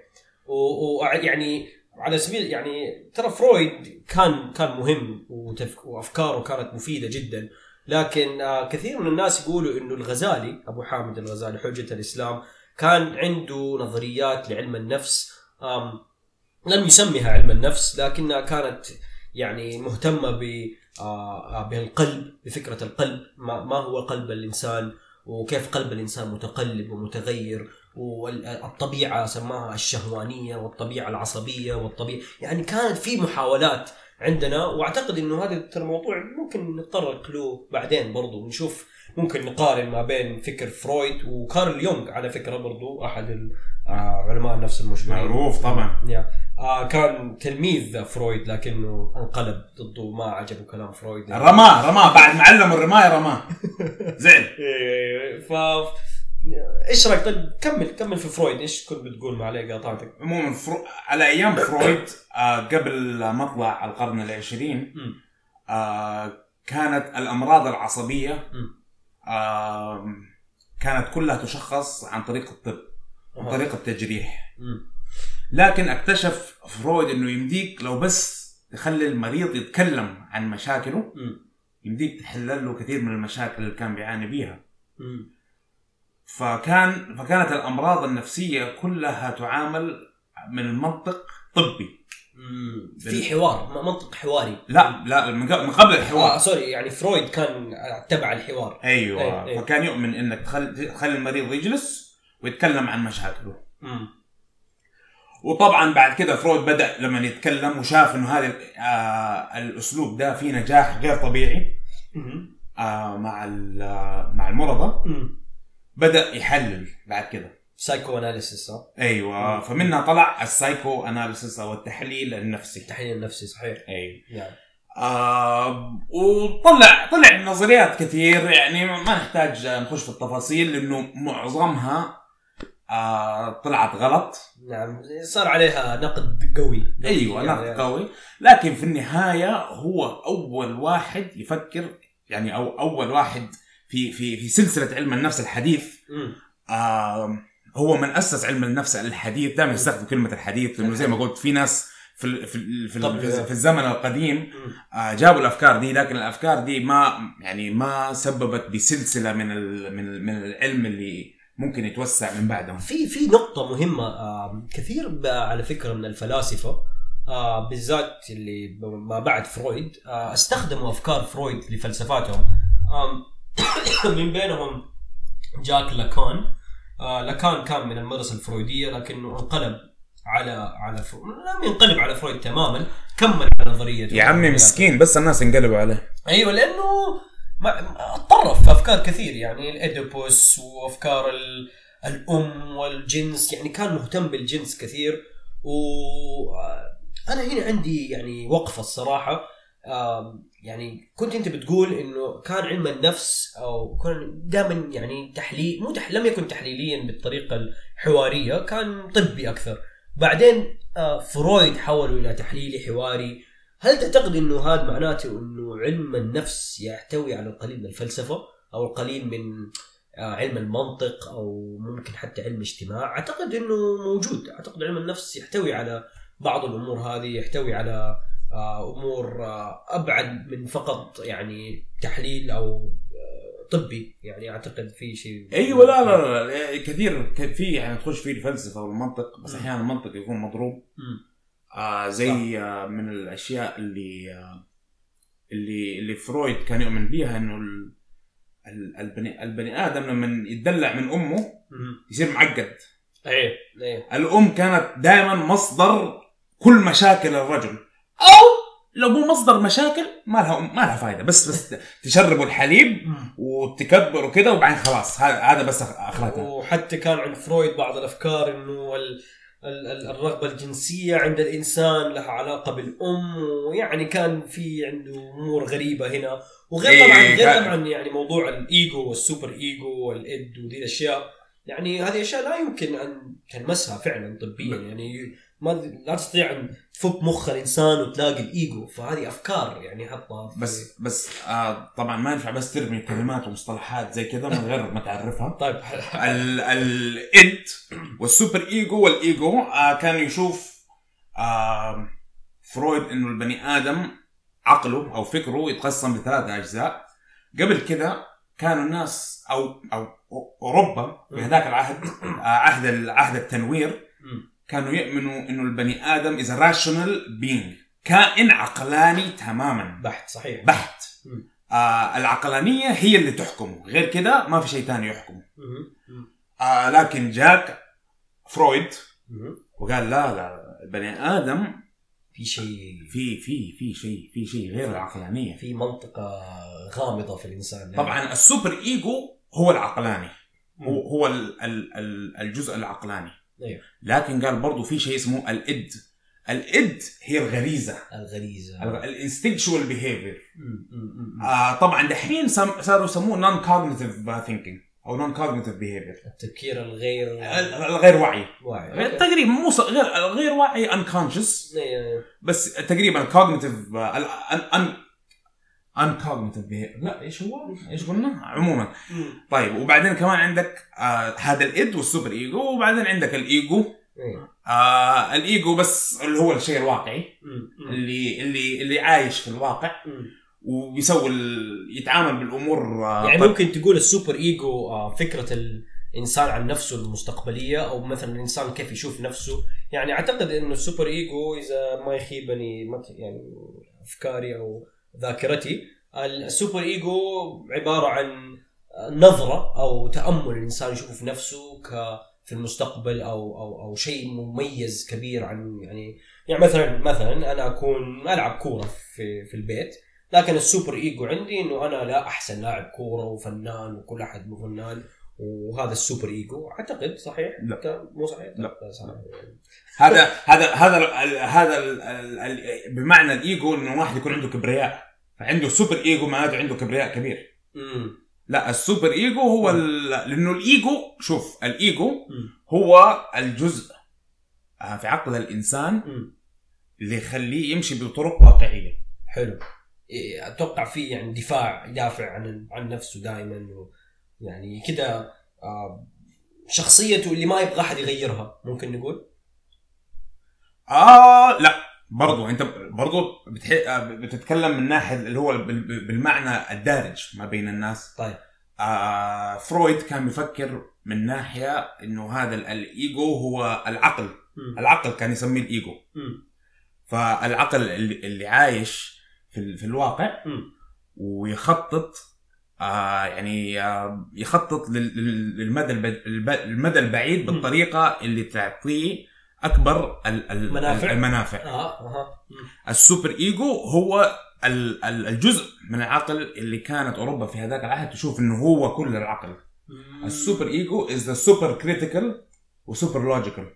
[SPEAKER 2] ويعني على سبيل يعني ترى فرويد كان كان مهم وأفكاره كانت مفيدة جدا. لكن آه، كثير من الناس يقولوا إنه الغزالي أبو حامد الغزالي حجة الإسلام كان عنده نظريات لعلم النفس لم يسميها علم النفس لكنها كانت يعني مهتمة ب بالقلب بفكرة القلب. ما هو قلب الإنسان؟ وكيف قلب الإنسان متقلب ومتغير؟ والطبيعة سماها الشهوانية والطبيعة العصبية والطبيعة. يعني كانت في محاولات عندنا وأعتقد إنه هذا ترى موضوع ممكن نتطرق له بعدين برضو ونشوف ممكن نقارن ما بين فكر فرويد وكارل يونغ على فكرة برضو أحد آه، علماء النفس المشهورين.
[SPEAKER 1] معروف طبعا.
[SPEAKER 2] آه كان تلميذ فرويد لكنه انقلب ضده ما عجبه كلام فرويد.
[SPEAKER 1] رماه رماه. بعد ما علم الرماية رماه. زعل
[SPEAKER 2] إيه، ف إيش رأيك؟ طيب كمل كمل في فرويد. إيش كنت بتقول ما عليه قاطعتك
[SPEAKER 1] عموما فرو... على أيام فرويد آه قبل مطلع القرن العشرين. آه كانت
[SPEAKER 2] الأمراض
[SPEAKER 1] العصبية كانت كلها تشخص عن طريق الطب عن. طريق التجريح. لكن اكتشف فرويد إنه يمديك لو بس تخلي المريض يتكلم عن مشاكله. يمديك تحل له كثير من المشاكل اللي كان بيعاني بيها. فكان فكانت الأمراض النفسية كلها تعامل من المنطق طبي.
[SPEAKER 2] في حوار منطق حواري
[SPEAKER 1] لا لا من قبل, الحوار
[SPEAKER 2] آه sorry يعني فرويد كان تبع الحوار
[SPEAKER 1] أيوه
[SPEAKER 2] أي- أي.
[SPEAKER 1] فكان يؤمن إنك تخلي تخلي المريض يجلس ويتكلم عن مشاكله
[SPEAKER 2] مم.
[SPEAKER 1] وطبعا بعد كده فرويد بدأ لما يتكلم وشاف إنه هذا آه الأسلوب ده فيه نجاح غير طبيعي. آه مع آه، مع المرضى. بدأ يحلل بعد كده
[SPEAKER 2] psychoanalysis
[SPEAKER 1] أيوه. فمنها طلع ال psychoanalysis أو التحليل النفسي.
[SPEAKER 2] التحليل النفسي صحيح.
[SPEAKER 1] أيوه.
[SPEAKER 2] يعني
[SPEAKER 1] آه وطلع طلع نظريات كثير يعني ما نحتاج نخش في التفاصيل لأنه معظمها آه طلعت غلط.
[SPEAKER 2] نعم. صار عليها نقد قوي.
[SPEAKER 1] أيوه
[SPEAKER 2] يعني-
[SPEAKER 1] نقد قوي. لكن في النهاية هو أول واحد يفكر يعني أو أول واحد في في في سلسلة علم النفس الحديث.
[SPEAKER 2] مم.
[SPEAKER 1] آه هو من أسس علم النفس الحديث. دائما يستخدم كلمة الحديث لأنه زي ما قلت في ناس في في في, ال- في, الزمن القديم. آه جابوا الأفكار دي لكن الأفكار دي ما يعني ما سببت بسلسلة من من من العلم اللي ممكن يتوسع من بعدهم.
[SPEAKER 2] في في نقطة مهمة آه كثير على فكرة من الفلاسفة آه بالذات اللي ما بعد فرويد آه استخدموا أفكار فرويد لفلسفاتهم. من بينهم جاك لاكان آه لاكان كان من المدرسة الفرويدية لكنه انقلب على على فرو... لم ينقلب على فرويد تماما كمل على نظريته.
[SPEAKER 1] يا عمي مسكين بس الناس انقلبوا عليه.
[SPEAKER 2] أيوه لأنه ما اتطرف في أفكار كثير يعني الأديبوس وأفكار ال... الأم والجنس يعني كان مهتم بالجنس كثير. و أنا هنا عندي يعني وقفة الصراحة. يعني كنت أنت بتقول إنه كان علم النفس أو كان دائما يعني تحليل مو تح... لم يكن تحليليا بالطريقة الحوارية كان طبي أكثر. بعدين آه، فرويد حولوا إلى تحليلي حواري. هل تعتقد إنه هذا معناته إنه علم النفس يحتوي على القليل من الفلسفة أو القليل من آه، علم المنطق أو ممكن حتى علم اجتماع؟ أعتقد إنه موجود. أعتقد علم النفس يحتوي على بعض الأمور هذه يحتوي على أمور آه، أبعد من فقط يعني تحليل أو آه، طبي يعني أعتقد في شيء
[SPEAKER 1] أيوه لا لا لا كثير ك- في يعني تخش فيه الفلسفة والمنطق بس. أحيانا المنطق يكون مضروب. آه زي آه من الأشياء اللي آه اللي اللي فرويد كان يؤمن بيها إنه ال- ال- البني البني آدم لما يتدلع من
[SPEAKER 2] أمه.
[SPEAKER 1] يصير معقد
[SPEAKER 2] إيه إيه
[SPEAKER 1] الأم كانت دائما مصدر كل مشاكل الرجل أو لو مو مصدر مشاكل ما لها ما لها فائده بس بس تشربوا الحليب وتكبروا كده وبعدين خلاص. هذا هذا بس اخلاقها
[SPEAKER 2] وحتى كان عند فرويد بعض الأفكار إنه ال- ال- ال- الرغبة الجنسية عند الإنسان لها علاقة بالأم ويعني كان في عنده أمور غريبة هنا. وغير
[SPEAKER 1] إيه،
[SPEAKER 2] طبعا غير طبعا يعني موضوع ال ego وال super ego وال id ودي الأشياء. يعني هذه أشياء لا يمكن أن تلمسها فعلا طبيا. يعني ما لا تستطيع أن تفك مخ الإنسان وتلاقي الإيجو. فهذه أفكار يعني حطها في
[SPEAKER 1] بس بس آه طبعا ما ينفع بس ترمي كلمات ومصطلحات زي كذا من غير ما تعرفها.
[SPEAKER 2] طيب
[SPEAKER 1] ال ال id وال super ego وال ego آه كان يشوف آه فرويد إنه البني آدم عقله أو فكره يتقسم لثلاثة أجزاء. قبل كده كانوا الناس أو أو أوروبا في هذاك العهد آه عهد عهد التنوير. كانوا يؤمنوا إنه البني آدم is rational being كائن عقلاني تماما.
[SPEAKER 2] بحت صحيح.
[SPEAKER 1] بحت. آه العقلانية هي اللي تحكمه. غير كده ما في شيء ثاني يحكمه. آه لكن جاك فرويد. وقال لا لا البني آدم
[SPEAKER 2] في شيء.
[SPEAKER 1] في في في شيء في شيء غير العقلانية.
[SPEAKER 2] في منطقة غامضة في الإنسان. يعني.
[SPEAKER 1] طبعا ال super ego هو العقلاني. هو. هو ال- ال- ال- الجزء العقلاني.
[SPEAKER 2] أيوه.
[SPEAKER 1] لكن قال برضو في شيء اسمه ال id. ال id
[SPEAKER 2] هي
[SPEAKER 1] الغريزة. الغريزة.
[SPEAKER 2] ال instinctual behavior.
[SPEAKER 1] آه طبعا دحين صاروا يسموه non cognitive thinking أو non cognitive behavior
[SPEAKER 2] التفكير الغير
[SPEAKER 1] الغير وعي
[SPEAKER 2] واعي. okay.
[SPEAKER 1] تقريبا مو غير الغير واعي unconscious.
[SPEAKER 2] إيه.
[SPEAKER 1] بس تقريبا cognitive un un uncognitive behavior لا إيش هو؟ إيش قلنا؟ عموما. طيب وبعدين كمان عندك آه هذا ال id وال superego وبعدين عندك الإيجو
[SPEAKER 2] إيه.
[SPEAKER 1] آه الإيجو بس اللي هو الشيء الواقعي. اللي اللي اللي عايش في الواقع. ويسوي يتعامل بالأمور آه
[SPEAKER 2] يعني ممكن تقول ال superego آه، فكرة الإنسان عن نفسه المستقبلية أو مثلا الإنسان كيف يشوف نفسه يعني أعتقد انه ال superego إذا ما يخيبني يعني أفكاري أو ذاكرتي ال superego عبارة عن نظرة أو تأمل الإنسان يشوفه في نفسه ك في المستقبل أو أو أو شيء مميز كبير عن يعني يعني مثلا مثلا أنا أكون ألعب كورة في في البيت لكن ال superego عندي إنه أنا لا أحسن لاعب كورة وفنان وكل أحد فنان وهذا ال superego أعتقد صحيح؟
[SPEAKER 1] لا.
[SPEAKER 2] مو صحيح؟
[SPEAKER 1] لا.
[SPEAKER 2] صحيح
[SPEAKER 1] هذا هذا هذا هذا بمعنى الإيجو إنه واحد يكون عنده كبرياء فعنده superego معناته عنده كبرياء كبير
[SPEAKER 2] امم
[SPEAKER 1] لا ال superego هو لأنه الإيجو شوف الإيجو
[SPEAKER 2] مم.
[SPEAKER 1] هو الجزء آه، في عقل الإنسان
[SPEAKER 2] امم
[SPEAKER 1] اللي يخليه يمشي بطرق واقعية
[SPEAKER 2] حلو إيه، أتوقع في يعني دفاع يدافع عن عن نفسه دائما يعني كذا آه، شخصيته اللي ما يبغى أحد يغيرها ممكن نقول
[SPEAKER 1] آه لا برضو أنت برضو بتح... آه، بتتكلم من ناحية اللي هو بال- بالمعنى الدارج ما بين الناس
[SPEAKER 2] طيب
[SPEAKER 1] آه فرويد كان بيفكر من ناحية إنه هذا ال- الإيجو هو العقل
[SPEAKER 2] مم.
[SPEAKER 1] العقل كان يسميه الإيجو
[SPEAKER 2] مم.
[SPEAKER 1] فالعقل اللي, عايش في, في الواقع
[SPEAKER 2] مم.
[SPEAKER 1] ويخطط يعني آه يخطط لل- لل- للمدى المدى البعيد بالطريقة اللي تعطيه أكبر ال- ال-
[SPEAKER 2] منافع.
[SPEAKER 1] المنافع
[SPEAKER 2] آه أها مم.
[SPEAKER 1] ال superego هو ال- ال- الجزء من العقل اللي كانت أوروبا في هذاك العهد تشوف إنه هو كل العقل. ال superego is the super critical و super
[SPEAKER 2] logical.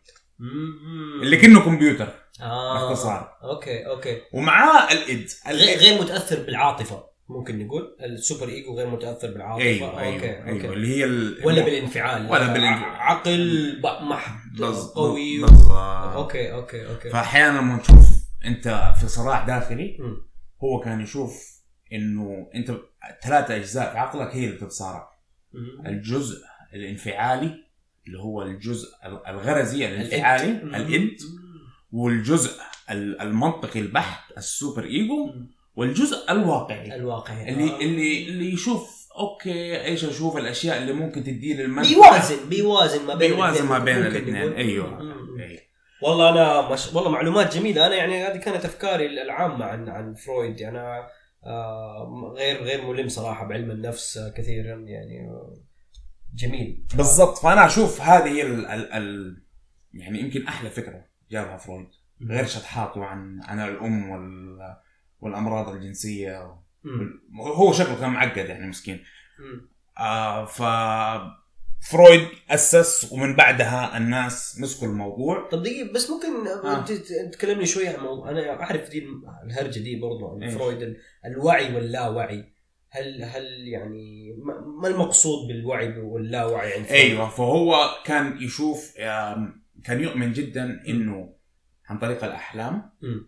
[SPEAKER 1] اللي كأنه كمبيوتر
[SPEAKER 2] آه.
[SPEAKER 1] باختصار
[SPEAKER 2] okay okay
[SPEAKER 1] ومعاه
[SPEAKER 2] ال
[SPEAKER 1] id
[SPEAKER 2] غير متأثر بالعاطفة ممكن نقول ال superego غير متأثر بالعاطفة
[SPEAKER 1] أيوه أيوه
[SPEAKER 2] okay
[SPEAKER 1] أيوه
[SPEAKER 2] okay
[SPEAKER 1] اللي هي.
[SPEAKER 2] ولا بالانفعال
[SPEAKER 1] ولا بالانفعال.
[SPEAKER 2] عقل محض قوي و... أوكي okay okay
[SPEAKER 1] فأحيانا لما تشوف أنت في صراع داخلي
[SPEAKER 2] مم.
[SPEAKER 1] هو كان يشوف إنه أنت ثلاثة أجزاء في عقلك هي اللي بتتصارع. الجزء الانفعالي اللي هو الجزء الغرزي الانفعالي.
[SPEAKER 2] ال
[SPEAKER 1] id والجزء ال- المنطقي البحت ال superego
[SPEAKER 2] مم.
[SPEAKER 1] والجزء الواقعي.
[SPEAKER 2] الواقعي.
[SPEAKER 1] اللي
[SPEAKER 2] آه.
[SPEAKER 1] اللي اللي يشوف okay إيش أشوف؟ الأشياء اللي ممكن تدي لي المنفعه
[SPEAKER 2] بيوازن بيوازن ما بين
[SPEAKER 1] بيوازن ما بين الاثنين. أيوه.
[SPEAKER 2] مم.
[SPEAKER 1] أيوة.
[SPEAKER 2] والله أنا مش... والله معلومات جميلة. أنا يعني هذه كانت أفكاري العامة عن عن فرويد. أنا آه غير غير ملم صراحة بعلم النفس كثيرا. يعني آه، جميل.
[SPEAKER 1] بالضبط. فأنا أشوف هذه ال ال ال يعني يمكن أحلى فكرة جابها فرويد. غير شطحاته عن عن الأم وال والأمراض الجنسية
[SPEAKER 2] مم.
[SPEAKER 1] هو شكله كان معقد يعني مسكين
[SPEAKER 2] مم.
[SPEAKER 1] آه ف فرويد أسس ومن بعدها الناس مسكوا الموضوع
[SPEAKER 2] طب دقيقة بس ممكن
[SPEAKER 1] آه.
[SPEAKER 2] تكلمني شوية عن موضوع أنا أعرف دي الهرجة دي برضو عن
[SPEAKER 1] إيش؟
[SPEAKER 2] فرويد ال- الوعي واللاوعي هل هل يعني ما- المقصود بالوعي واللاوعي عند فرويد؟
[SPEAKER 1] أيوه فهو كان يشوف كان يؤمن جدا إنه عن طريق الأحلام
[SPEAKER 2] مم.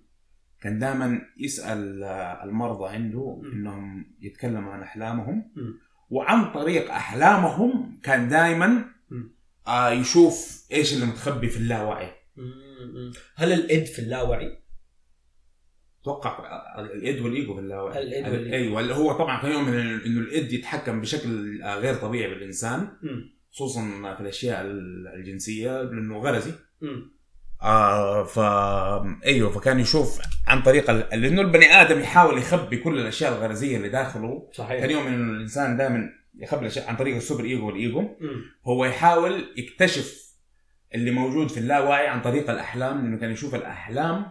[SPEAKER 1] كان دائما يسأل آه، المرضى عنده. إنهم يتكلموا عن
[SPEAKER 2] أحلامهم.
[SPEAKER 1] وعن طريق أحلامهم كان دائما. آه يشوف إيش اللي متخبي في اللاوعي.
[SPEAKER 2] هل الإد في اللاوعي؟
[SPEAKER 1] أتوقع آه، الإد والإيجو في اللاوعي
[SPEAKER 2] الإد
[SPEAKER 1] ال-
[SPEAKER 2] والإيجو.
[SPEAKER 1] أيوه اللي هو طبعا كان يؤمن إنه الإد يتحكم بشكل غير طبيعي
[SPEAKER 2] بالإنسان.
[SPEAKER 1] خصوصا في الأشياء ال- الجنسية لأنه غرزي. آه ف أيوه فكان يشوف عن طريق ال- لأنه البني آدم يحاول يخبي كل الأشياء الغرزيه اللي داخله
[SPEAKER 2] صحيح
[SPEAKER 1] كان يؤمن إنه الإنسان دائما يخبي الأشياء عن طريق السوبر إيجو
[SPEAKER 2] والإيجو.
[SPEAKER 1] هو يحاول يكتشف اللي موجود في اللاوعي عن طريق الأحلام لأنه كان يشوف
[SPEAKER 2] الأحلام.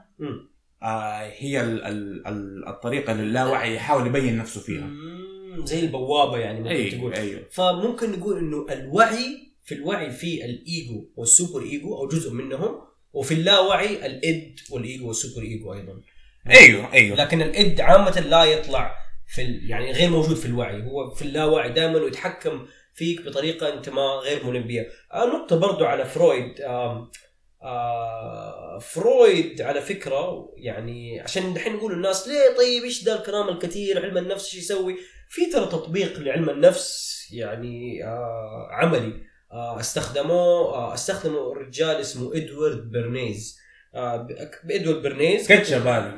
[SPEAKER 1] آه هي ال ال ال الطريقة للاوعي يحاول يبين نفسه فيها
[SPEAKER 2] مم. زي البوابة يعني ممكن تقول
[SPEAKER 1] أيوه أيوه
[SPEAKER 2] فممكن نقول إنه الوعي في الوعي في ال ego وال superego أو جزء منهم وفي اللاوعي ال id وال ego وال
[SPEAKER 1] superego أيضا. أيوه أيوه.
[SPEAKER 2] لكن ال id عامة لا يطلع في ال... يعني غير موجود في الوعي. هو في اللاوعي دائما ويتحكم فيك بطريقة أنت ما غير ملم بها آه نقطة برضو على فرويد. آم آه فرويد على فكرة يعني عشان دحين نقول الناس ليه طيب إيش ذا الكلام الكثير علم النفس إيش يسوي؟ في ترى تطبيق لعلم النفس يعني آه عملي. آه استخدموه آه استخدمه رجال اسمه إدوارد برنيز آه بإدوارد برنيز
[SPEAKER 1] كاتشب هذا.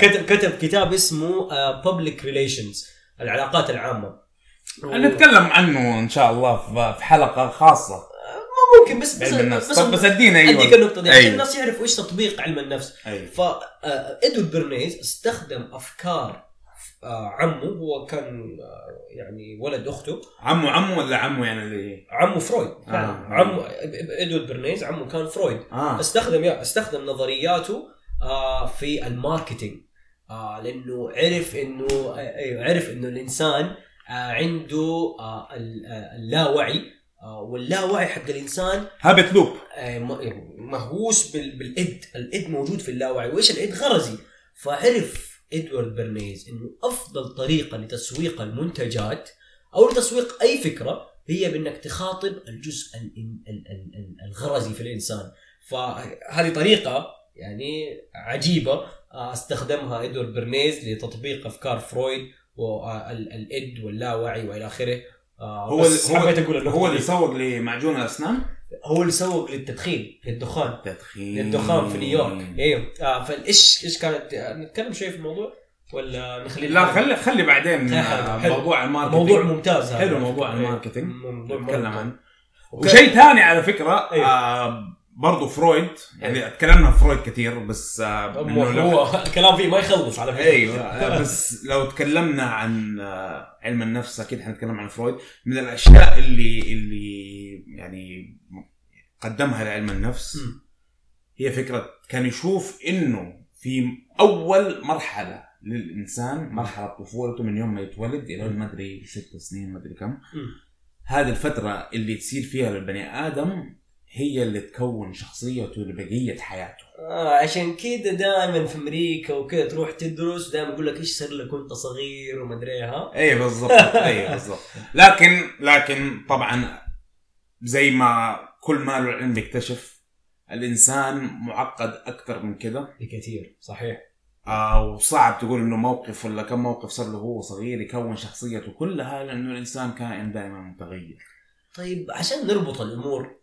[SPEAKER 2] كتب كتب كتاب اسمه public relations العلاقات العامة.
[SPEAKER 1] نتكلم عنه إن شاء الله في- حلقة خاصة.
[SPEAKER 2] ممكن بس بس
[SPEAKER 1] علم النفس.
[SPEAKER 2] بس
[SPEAKER 1] طب بس ادينا أيوه.
[SPEAKER 2] أديك النقطة دي. عشان
[SPEAKER 1] أيوة.
[SPEAKER 2] الناس يعرفوا إيش تطبيق علم النفس.
[SPEAKER 1] أيوه.
[SPEAKER 2] فادوارد برنيز استخدم أفكار آه، عمه هو كان آه، يعني ولد أخته.
[SPEAKER 1] عمو عمو ولا عمو يعني اللي
[SPEAKER 2] عمه فرويد. فعلا
[SPEAKER 1] آه.
[SPEAKER 2] عمه إدوارد برنيز عمه كان فرويد.
[SPEAKER 1] آه.
[SPEAKER 2] استخدم استخدم نظرياته آه في ال marketing. آه لأنه عرف إنه آه، أيوه عرف إنه الإنسان آه عنده آه ال- آه، اللاوعي. آه واللاوعي حق الإنسان
[SPEAKER 1] habit loop
[SPEAKER 2] آه، م- مهووس بال- بال id. ال id موجود في اللاوعي. وإيش ال id؟ غرزي. فعرف إدوارد برنيز إنه أفضل طريقة لتسويق المنتجات أو لتسويق أي فكرة هي بإنك تخاطب الجزء ال- ال- ال- ال- الغرزي في الإنسان. فهذه طريقة يعني عجيبة آه، استخدمها إدوارد برنيز لتطبيق أفكار فرويد وال id واللاوعي وإلى آخره. آه،
[SPEAKER 1] هو هو
[SPEAKER 2] حبيت
[SPEAKER 1] هو. اللي سوق لمعجون الأسنان؟
[SPEAKER 2] هو اللي سوق للتدخين للدخان
[SPEAKER 1] تدخين.
[SPEAKER 2] للدخان في نيويورك. أيوه آه فايش إيش كانت نتكلم شوي في الموضوع ولا نخلي
[SPEAKER 1] لا خلي خلي بعدين
[SPEAKER 2] حلو،.
[SPEAKER 1] موضوع ال marketing.
[SPEAKER 2] موضوع ممتاز هذا.
[SPEAKER 1] حلو موضوع
[SPEAKER 2] إيه،
[SPEAKER 1] ال
[SPEAKER 2] marketing
[SPEAKER 1] نتكلم عنه. وشيء ثاني على فكرة
[SPEAKER 2] أيوه.
[SPEAKER 1] آه برضو فرويد. يعني تكلمنا عن فرويد كثير بس آه
[SPEAKER 2] هو الكلام فيه ما يخلص على
[SPEAKER 1] فكرة. أيوه بس لو تكلمنا عن آه، علم النفس أكيد حنتكلم عن فرويد. من الأشياء اللي اللي يعني قدمها لعلم النفس.
[SPEAKER 2] مم.
[SPEAKER 1] هي فكرة كان يشوف إنه في أول مرحلة للإنسان مرحلة طفولته من يوم ما يتولد إلى ما أدري ست سنين ما أدري كم. هذه الفترة اللي تصير فيها للبني آدم هي اللي تكون شخصيته لبقية حياته.
[SPEAKER 2] آه عشان كذا دائما في أمريكا وكذا تروح تدرس دائما يقول لك إيش صار لك وأنت صغير وما أدري ها؟
[SPEAKER 1] اي بالضبط اي بالضبط. لكن لكن طبعا زي ما كل ما له العلم بيكتشف الإنسان معقد أكثر من كده.
[SPEAKER 2] بكثير صحيح.
[SPEAKER 1] آه وصعب تقول إنه موقف ولا كم موقف صار له هو صغير يكون شخصيته كلها لأنه الإنسان كائن دائما متغير.
[SPEAKER 2] طيب عشان نربط الأمور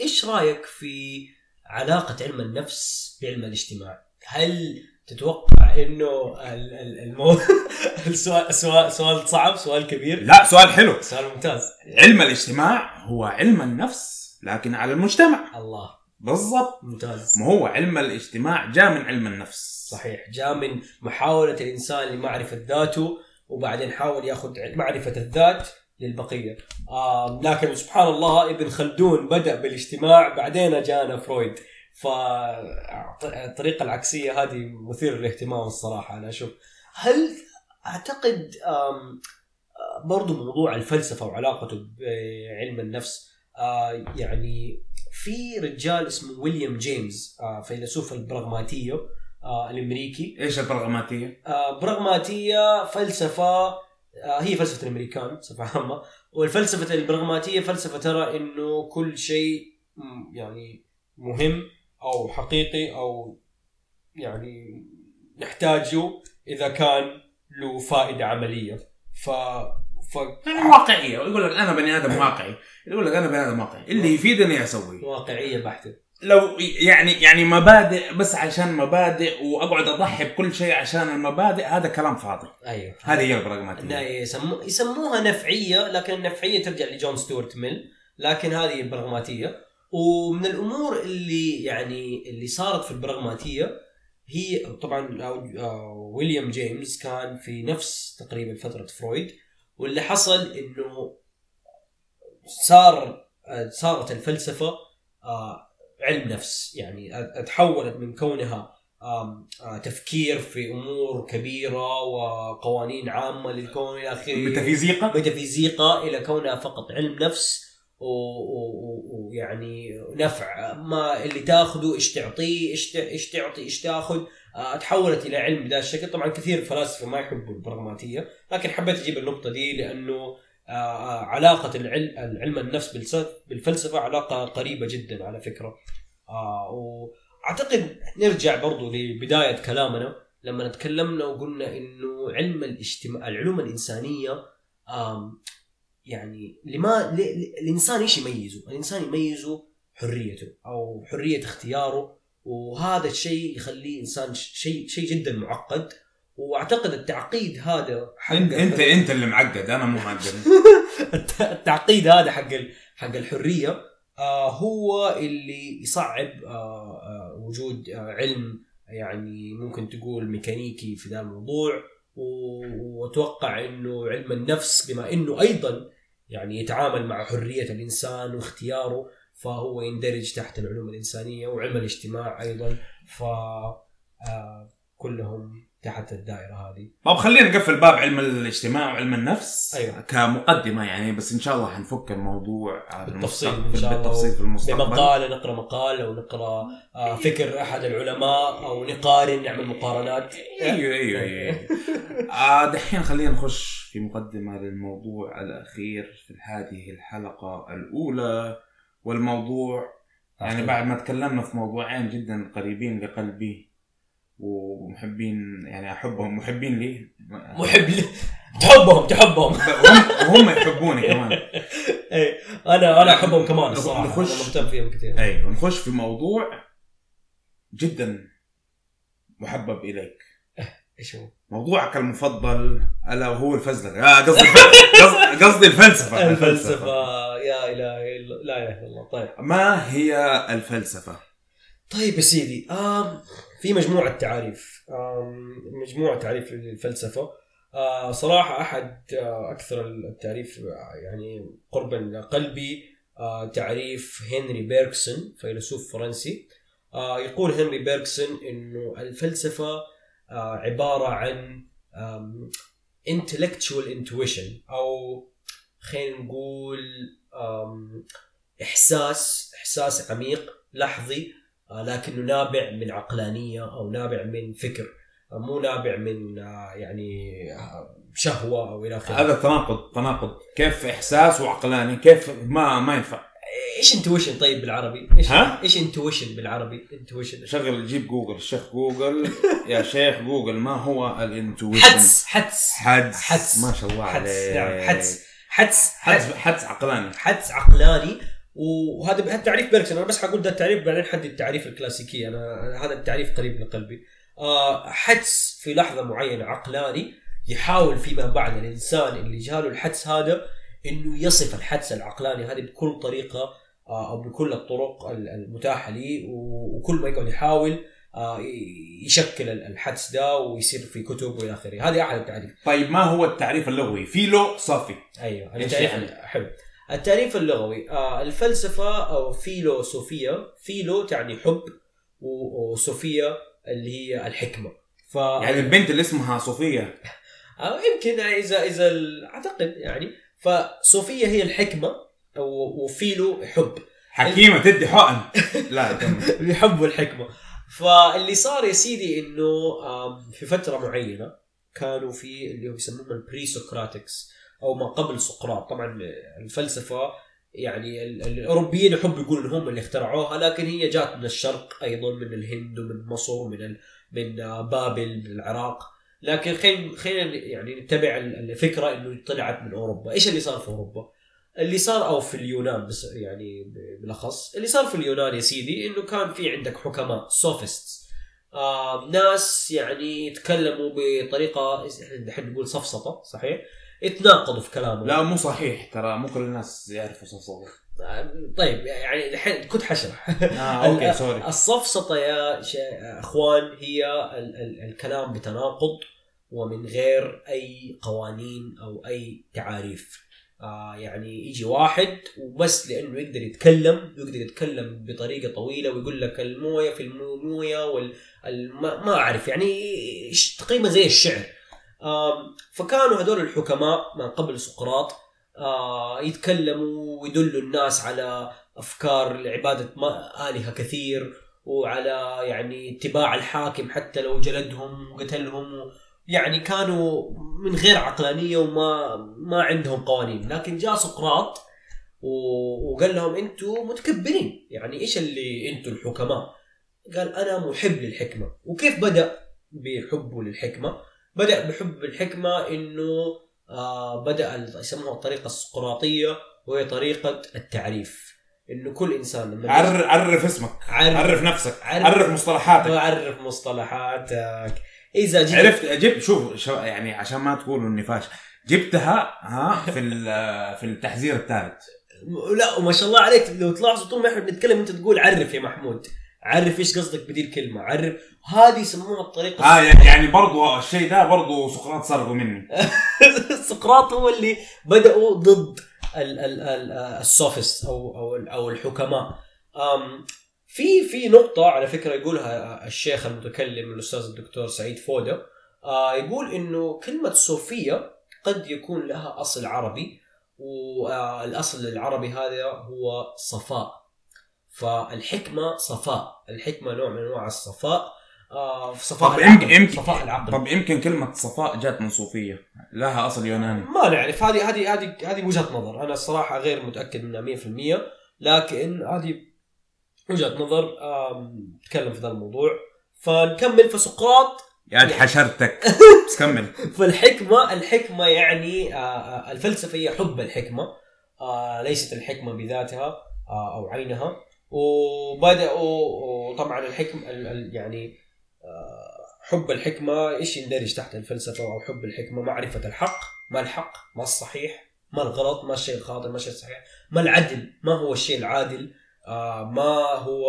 [SPEAKER 2] إيش رأيك في علاقة علم النفس بعلم الاجتماع؟ هل تتوقع إنه ال- ال- المو... السؤال سؤال سؤال صعب سؤال كبير؟
[SPEAKER 1] لا سؤال حلو.
[SPEAKER 2] سؤال ممتاز.
[SPEAKER 1] علم الاجتماع هو علم النفس لكن على المجتمع.
[SPEAKER 2] الله.
[SPEAKER 1] بالضبط.
[SPEAKER 2] ممتاز.
[SPEAKER 1] ما هو علم الاجتماع؟ جاء من علم النفس.
[SPEAKER 2] صحيح. جاء من محاولة الإنسان لمعرفة ذاته وبعدين حاول ياخذ معرفة الذات للبقية. آم، لكن سبحان الله ابن خلدون بدأ بالاجتماع بعدين جانا فرويد. فالطريقة العكسية هذه مثير للاهتمام الصراحة أنا أشوف هل أعتقد برضو موضوع الفلسفة وعلاقته بعلم النفس آه، يعني في رجال اسمه ويليام جيمس آه، فيلسوف البراغماتية آه،
[SPEAKER 1] الأمريكي
[SPEAKER 2] إيش البراغماتية؟ براغماتية فلسفة هي فلسفة الأمريكان بصفة عامة والفلسفة البراغماتية فلسفة ترى إنه كل شيء يعني مهم أو حقيقي أو يعني نحتاجه إذا كان له فائدة عملية. ف ف
[SPEAKER 1] يعني واقعية. يقول لك أنا بني آدم واقعي. يقول لك أنا بني آدم واقعي. اللي يفيدني اسويه
[SPEAKER 2] واقعية بحتة.
[SPEAKER 1] لو يعني يعني مبادئ بس عشان مبادئ وأقعد أضحي بكل شيء عشان المبادئ هذا كلام فاضي.
[SPEAKER 2] أيوه.
[SPEAKER 1] هذه هي البراغماتيه
[SPEAKER 2] يسمو يسموها نفعية لكن النفعيه ترجع لجون ستيوارت ميل لكن هذه البراغماتيه ومن الأمور اللي يعني اللي صارت في البراغماتية هي طبعا آه، آه، ويليام جيمس كان في نفس تقريبا فترة فرويد واللي حصل إنه صار آه، صارت الفلسفة علم نفس. يعني تحولت من كونها تفكير في أمور كبيرة وقوانين عامة للكون إلى آخره.
[SPEAKER 1] ميتافيزيقا؟
[SPEAKER 2] ميتافيزيقا إلى كونها فقط علم نفس. ويعني نفع. ما اللي تاخذه إيش تعطيه إيش تعطي إيش تاخذ. آه، تحولت إلى علم بهذا الشكل. طبعا كثير فلاسفه ما يحبوا البراغماتية لكن حبيت أجيب النقطة دي لأنه آه، آه، علاقة العلم العلم النفس بالفلسفة علاقة قريبة جدا على فكرة. واعتقد نرجع برضو لبداية كلامنا. لما تكلمنا وقلنا إنه علم الاجتماع العلوم الإنسانية يعني لما الإنسان إيش يميزه؟ الإنسان يميزه حريته أو حرية اختياره وهذا الشيء يخليه إنسان شيء شيء جدا معقد وأعتقد التعقيد هذا حق
[SPEAKER 1] أنت أنت أنت اللي معقد أنا مو معقد
[SPEAKER 2] الت- التعقيد هذا حق حق الحرية آه هو اللي يصعب آه آه وجود آه علم يعني ممكن تقول ميكانيكي في ذا الموضوع وأتوقع إنه علم النفس بما إنه أيضا يعني يتعامل مع حرية الإنسان واختياره فهو يندرج تحت العلوم الإنسانية وعلم الاجتماع أيضا ف آه تحت الدائرة هذه.
[SPEAKER 1] طب خلينا نقفل باب علم الاجتماع وعلم النفس
[SPEAKER 2] أيوة.
[SPEAKER 1] كمقدمة يعني بس إن شاء الله حنفك الموضوع
[SPEAKER 2] بالتفصيل إن شاء الله.
[SPEAKER 1] بالتفصيل في المستقبل.
[SPEAKER 2] بمقال نقرأ مقال أو نقرأ آه فكر أحد العلماء أو نقارن نعمل مقارنات.
[SPEAKER 1] أيوه أيوه أيوه. آه دحين خلينا نخش في مقدمة للموضوع الأخير في هذه الحلقة الأولى والموضوع يعني بعد ما تكلمنا في موضوعين جدا قريبين لقلبي ومحبين يعني أحبهم محبين لي.
[SPEAKER 2] محب لي. تحبهم تحبهم.
[SPEAKER 1] وهم, يحبوني كمان.
[SPEAKER 2] اي أنا أنا أحبهم كمان الصراحة.
[SPEAKER 1] نخش-
[SPEAKER 2] مهتم فيهم كثير.
[SPEAKER 1] أيوه نخش في موضوع جدا محبب إليك.
[SPEAKER 2] إيش هو؟
[SPEAKER 1] موضوعك المفضل ألا وهو الفزلكه آه قصدي قصدي الفلسفة.
[SPEAKER 2] الفلسفة. يا إله الا لا إله إلا الله. طيب.
[SPEAKER 1] ما هي الفلسفة؟
[SPEAKER 2] طيب يا سيدي آم في مجموعة تعاريف آم مجموعة تعريف للفلسفة. آه صراحة أحد آه أكثر التعريف يعني قربا لقلبي آه تعريف هنري بيركسون فيلسوف فرنسي. يقول هنري بيركسون إنه الفلسفة آه عبارة عن intellectual intuition أو خلينا نقول آم إحساس إحساس عميق لحظي لكنه نابع من عقلانية أو نابع من فكر آه، مو نابع من آه، يعني آه، شهوة أو إلى آخره.
[SPEAKER 1] هذا تناقض تناقض. كيف إحساس وعقلاني؟ كيف ما ما ينفع.
[SPEAKER 2] إيش intuition طيب بالعربي؟ إيش
[SPEAKER 1] ها؟
[SPEAKER 2] إيش intuition بالعربي؟ intuition
[SPEAKER 1] شغل جيب جوجل. الشيخ جوجل يا شيخ جوجل ما هو ال intuition
[SPEAKER 2] حدس حدس.
[SPEAKER 1] حدس.
[SPEAKER 2] حدس.
[SPEAKER 1] ما شاء الله
[SPEAKER 2] حدس
[SPEAKER 1] عليك
[SPEAKER 2] نعم. حدس حدس.
[SPEAKER 1] حدس.
[SPEAKER 2] حدس
[SPEAKER 1] حدس عقلاني.
[SPEAKER 2] حدس عقلاني. وهذا هذا تعريف بيركسون أنا بس حقول ده التعريف بعدين حدد التعريف الكلاسيكي أنا هذا التعريف قريب لقلبي آه حدس في لحظة معينة عقلاني يحاول فيما بعد الإنسان اللي جاله الحدس هذا إنه يصف الحدس العقلاني هذا بكل طريقة آه أو بكل الطرق ال- المتاحة لي. وكل ما يقعد يحاول آه يشكل ال- الحدس ده ويصير في كتب وإلى آخره. هذه أحد التعريف.
[SPEAKER 1] طيب ما هو التعريف اللغوي؟
[SPEAKER 2] فيلوسوفي.
[SPEAKER 1] أيوه
[SPEAKER 2] التعريف
[SPEAKER 1] يعني؟
[SPEAKER 2] حلو. التعريف اللغوي آه الفلسفة أو فيلوسوفيا فيلو تعني حب وصوفيا اللي هي الحكمة. ف
[SPEAKER 1] يعني البنت اللي اسمها صوفيا
[SPEAKER 2] أو يمكن يعني إذا إذا ال- أعتقد يعني. فصوفيا هي الحكمة و- وفيلو حب.
[SPEAKER 1] حكيمة تدي حقن. لا
[SPEAKER 2] الحب والحكمة. فاللي صار يا سيدي إنه في فترة معينة كانوا في اللي هم يسمونهم البري سقراطكس أو ما قبل سقراط. طبعا الفلسفة يعني ال- ال- الأوروبيين يحبوا يقولوا انهم اللي اخترعوها لكن هي جات من الشرق أيضا من الهند ومن مصر من ال... من بابل من العراق. لكن خلينا خلينا يعني نتبع ال- الفكرة إنه طلعت من أوروبا. إيش اللي صار في أوروبا؟ اللي صار أو في اليونان بس يعني بالأخص اللي صار في اليونان يا سيدي إنه كان في عندك حكماء سوفيستس آه ناس يعني يتكلموا بطريقة إحنا نقول سفسطه صحيح؟ يتناقضوا في كلامهم.
[SPEAKER 1] لا مو صحيح ترى مو كل الناس يعرفوا سفسطة
[SPEAKER 2] آه، طيب يعني الحين كنت حشرح
[SPEAKER 1] آه
[SPEAKER 2] okay
[SPEAKER 1] sorry.
[SPEAKER 2] السفسطه يا أخوان هي ال- ال- الكلام بتناقض ومن غير أي قوانين أو أي تعاريف. آه يعني يجي واحد وبس لأنه يقدر يتكلم يقدر يتكلم بطريقة طويلة ويقول لك الموية في الموية وال ال- ما أعرف يعني تقريبا زي الشعر. فكانوا هذول الحكماء من قبل سقراط يتكلموا ويدلوا الناس على أفكار لعبادة آلهة كثير وعلى يعني اتباع الحاكم حتى لو جلدهم وقتلهم يعني كانوا من غير عقلانية وما ما عندهم قوانين. لكن جاء سقراط وقال لهم أنتم متكبرين. يعني إيش اللي أنتم الحكماء؟ قال أنا محب للحكمة. وكيف بدأ؟ بحبه للحكمة. بدأ بحب الحكمة إنه آه بدأ يسموها الطريقة السقراطية وهي طريقة التعريف. إنه كل إنسان لما
[SPEAKER 1] عر عرف اسمك
[SPEAKER 2] عرف
[SPEAKER 1] عرف نفسك
[SPEAKER 2] عرف-
[SPEAKER 1] عرف مصطلحاتك.
[SPEAKER 2] عرف مصطلحاتك. إذا جيت
[SPEAKER 1] عرفت جبت شوف شو يعني عشان ما تقولوا إني فاشل جبتها ها في في التحذير الثالث.
[SPEAKER 2] لا وما شاء الله عليك لو تلاحظوا طول ما إحنا بنتكلم أنت تقول عرف يا محمود. عرف إيش قصدك بدي الكلمة عرف هذه يسموها الطريقة
[SPEAKER 1] آه يعني برضو الشيء ده برضو سقراط سرقوا مني.
[SPEAKER 2] سقراط هو اللي بدأوا ضد ال ال ال السوفست أو أو أو الحكماء. في في نقطة على فكرة يقولها الشيخ المتكلم الأستاذ الدكتور سعيد فودة. آه يقول إنه كلمة صوفية قد يكون لها أصل عربي والأصل العربي هذا هو صفاء. فالحكمة صفاء. الحكمة نوع من أنواع الصفاء. آه صفاء
[SPEAKER 1] طب
[SPEAKER 2] العقل
[SPEAKER 1] يمكن يمكن
[SPEAKER 2] صفاء العقل.
[SPEAKER 1] طب يمكن كلمة صفاء جات من صوفية. لها أصل يوناني.
[SPEAKER 2] ما نعرف. هذه هذه هذه هذه وجهة نظر. أنا الصراحة غير متأكد منها 100% لكن هذه وجهة نظر. آم، نتكلم في ذا الموضوع. فنكمل فسقراط
[SPEAKER 1] يعني حشرتك. بس كمل.
[SPEAKER 2] فالحكمه الحكمة يعني آه، آه، الفلسفة هي حب الحكمة. ليست الحكمة بذاتها أو عينها. وبدأوا طبعا الحكم ال- ال- يعني آه، حب الحكمة إيش يندرج تحت الفلسفة أو حب الحكمة؟ معرفة الحق. ما الحق؟ ما الصحيح؟ ما الغلط؟ ما الشيء الخاطئ؟ ما الشيء الصحيح؟ ما العدل؟ ما هو الشيء العادل؟ آه، ما هو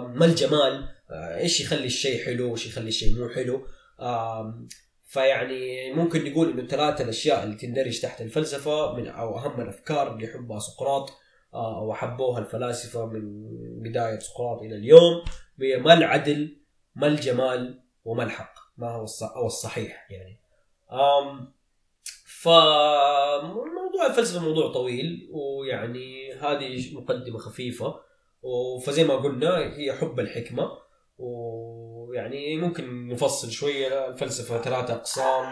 [SPEAKER 2] ما الجمال؟ آه، إيش يخلي الشيء حلو؟ وايش يخلي الشيء مو حلو؟ فيعني ممكن نقول إنه ثلاثة الأشياء اللي تندرج تحت الفلسفة من أو أهم الأفكار اللي يحبها سقراط. آه، أو حبوها الفلاسفة من بداية سقراط إلى اليوم. هي ما العدل ما الجمال وما الحق. ما هو. أو الصحيح يعني. أم فموضوع الفلسفة موضوع طويل ويعني هذه مقدمة خفيفة. فزي ما قلنا هي حب الحكمة. ويعني ممكن نفصل شوية. الفلسفة ثلاثة أقسام.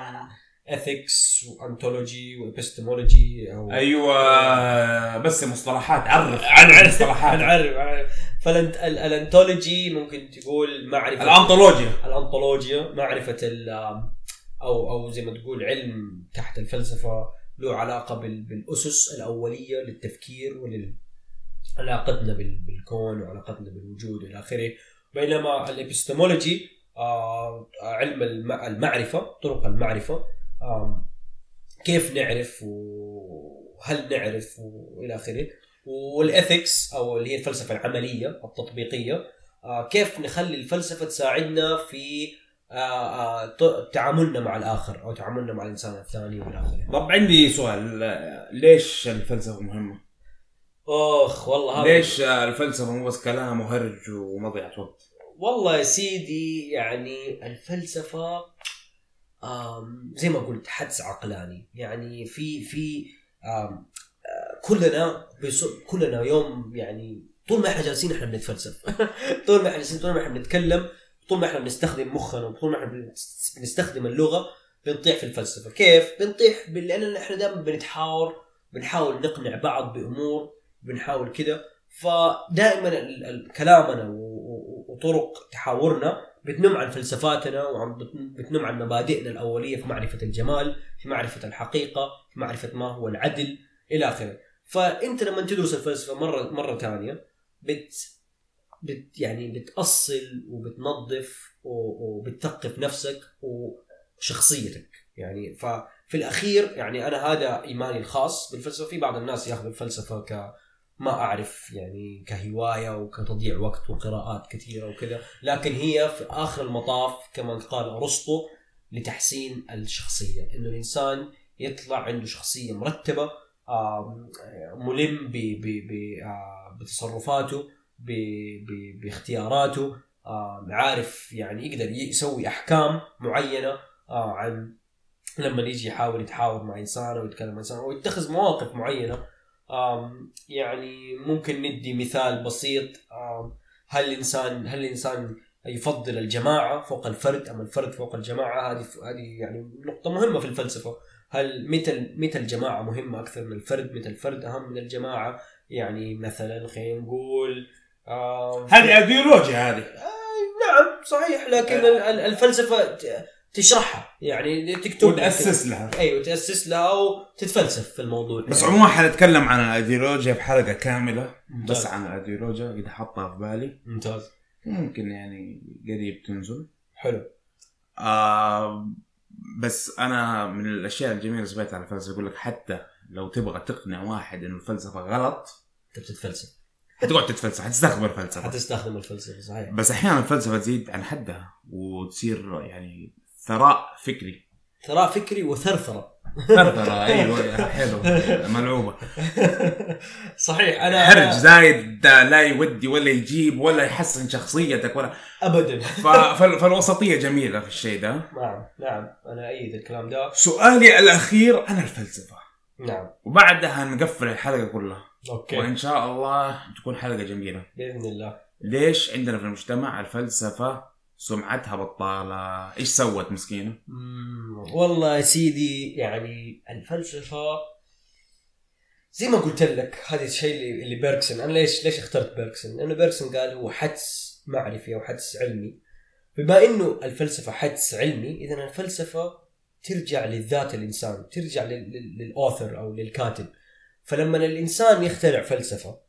[SPEAKER 2] ethics و ontology و epistemology أو
[SPEAKER 1] أيوة بس مصطلحات عرف.
[SPEAKER 2] عن عن
[SPEAKER 1] مصطلحات.
[SPEAKER 2] عارف عارف فال ontology ممكن تقول معرفه
[SPEAKER 1] الأنطولوجيا.
[SPEAKER 2] الأنطولوجيا معرفة أو أو زي ما تقول علم تحت الفلسفة له علاقة بال- بالأسس الأولية للتفكير ولل علاقتنا بال- بالكون وعلاقتنا بالوجود إلى آخره. بينما الإبستمولوجي آه علم الم- المعرفة طرق المعرفة. كيف نعرف وهل نعرف والى آخره والاثكس أو اللي هي الفلسفة العملية التطبيقية آه، كيف نخلي الفلسفة تساعدنا في آه، آه، تعاملنا مع الآخر أو تعاملنا مع الإنسان الثاني وإلى آخره.
[SPEAKER 1] طب عندي سؤال ليش الفلسفة مهمة؟
[SPEAKER 2] أخ والله هذا
[SPEAKER 1] ليش الفلسفة مو بس كلام وهرج ومضيعة وقت؟
[SPEAKER 2] والله يا سيدي يعني الفلسفة زي ما قلت حدس عقلاني. يعني في في آه، كلنا كلنا يوم يعني طول ما إحنا جالسين إحنا بنتفلسف. طول ما إحنا جالسين طول ما إحنا بنتكلم طول ما إحنا بنستخدم مخنا وطول ما إحنا بنس- بنستخدم اللغة بنطيح في الفلسفة. كيف؟ بنطيح لأن إحنا دائما بنتحاور بنحاول نقنع بعض بأمور بنحاول كده. فدائما كلامنا وطرق تحاورنا بتنم عن فلسفاتنا وعن بتن- بتنم عن مبادئنا الأولية في معرفة الجمال في معرفة الحقيقة في معرفة ما هو العدل إلى آخره. فأنت لما تدرس الفلسفة مره مرة ثانية بت بت يعني بتأصل وبتنظف وبتثقف نفسك وشخصيتك. يعني ففي الأخير يعني أنا هذا إيماني الخاص بالفلسفة. في بعض الناس ياخذوا الفلسفة ك ما أعرف يعني كهواية وكتضييع وقت وقراءات كثيرة وكذا لكن هي في آخر المطاف كما قال أرسطو لتحسين الشخصية إنه الإنسان يطلع عنده شخصية مرتبة ملم بتصرفاته باختياراته عارف يعني يقدر يسوي أحكام معينة عن لما يجي يحاول يتحاور مع انسان أو يتكلم مع انسان أو يتخذ مواقف معينة. يعني ممكن ندي مثال بسيط. هل الانسان هل الإنسان يفضل الجماعة فوق الفرد أم الفرد فوق الجماعة؟ هذه هذه يعني نقطة مهمة في الفلسفة. هل متى متى الجماعة مهمة أكثر من الفرد؟ متى الفرد أهم من الجماعة؟ يعني مثلا خلينا نقول
[SPEAKER 1] هذه ايديولوجيا هذه.
[SPEAKER 2] نعم صحيح لكن ال- الفلسفة تشرحها. يعني تكتب
[SPEAKER 1] وتأسس لها.
[SPEAKER 2] أيوه تاسس لها وتتفلسف في الموضوع.
[SPEAKER 1] بس
[SPEAKER 2] يعني.
[SPEAKER 1] عموما حنتكلم عن الأيديولوجيا في حلقه كامله
[SPEAKER 2] ممتاز.
[SPEAKER 1] بس عن الأيديولوجيا إذا حطها في بالي.
[SPEAKER 2] ممتاز.
[SPEAKER 1] ممكن يعني قريب تنزل.
[SPEAKER 2] حلو.
[SPEAKER 1] آه بس أنا من الأشياء الجميلة اللي سمعتها عن الفلسفة يقول لك حتى لو تبغى تقنع واحد انه الفلسفة غلط
[SPEAKER 2] انت بتتفلسف
[SPEAKER 1] حتقعد تتفلسف حتستخدم الفلسفة.
[SPEAKER 2] حتستخدم الفلسفة صحيح.
[SPEAKER 1] بس أحيانا الفلسفة تزيد عن حدها وتصير يعني ثراء فكري.
[SPEAKER 2] ثراء فكري وثرثرة.
[SPEAKER 1] ثرثرة أيوه حلو ملعوبة.
[SPEAKER 2] صحيح أنا
[SPEAKER 1] حرج زايد لا يودي ولا يجيب ولا يحسن شخصيتك ولا.
[SPEAKER 2] ابدا.
[SPEAKER 1] فالوسطية جميلة في الشيء ده.
[SPEAKER 2] نعم نعم أنا أيد الكلام ده.
[SPEAKER 1] سؤالي الأخير عن الفلسفة.
[SPEAKER 2] نعم.
[SPEAKER 1] وبعدها نقفل الحلقة كلها.
[SPEAKER 2] okay.
[SPEAKER 1] وإن شاء الله تكون حلقة جميلة.
[SPEAKER 2] بإذن الله.
[SPEAKER 1] ليش عندنا في المجتمع الفلسفة سمعتها بطالة. إيش سوت
[SPEAKER 2] مسكينة؟ والله يا سيدي يعني الفلسفة زي ما قلت لك هذا الشيء اللي بيركسون. أنا ليش ليش اخترت بيركسون؟ لأنه بيركسون قال هو حدس معرفي أو حدس علمي. بما إنه الفلسفة حدس علمي اذا الفلسفة ترجع للذات الإنسان ترجع لل- لل- لل author أو للكاتب. فلما الإنسان يخترع فلسفة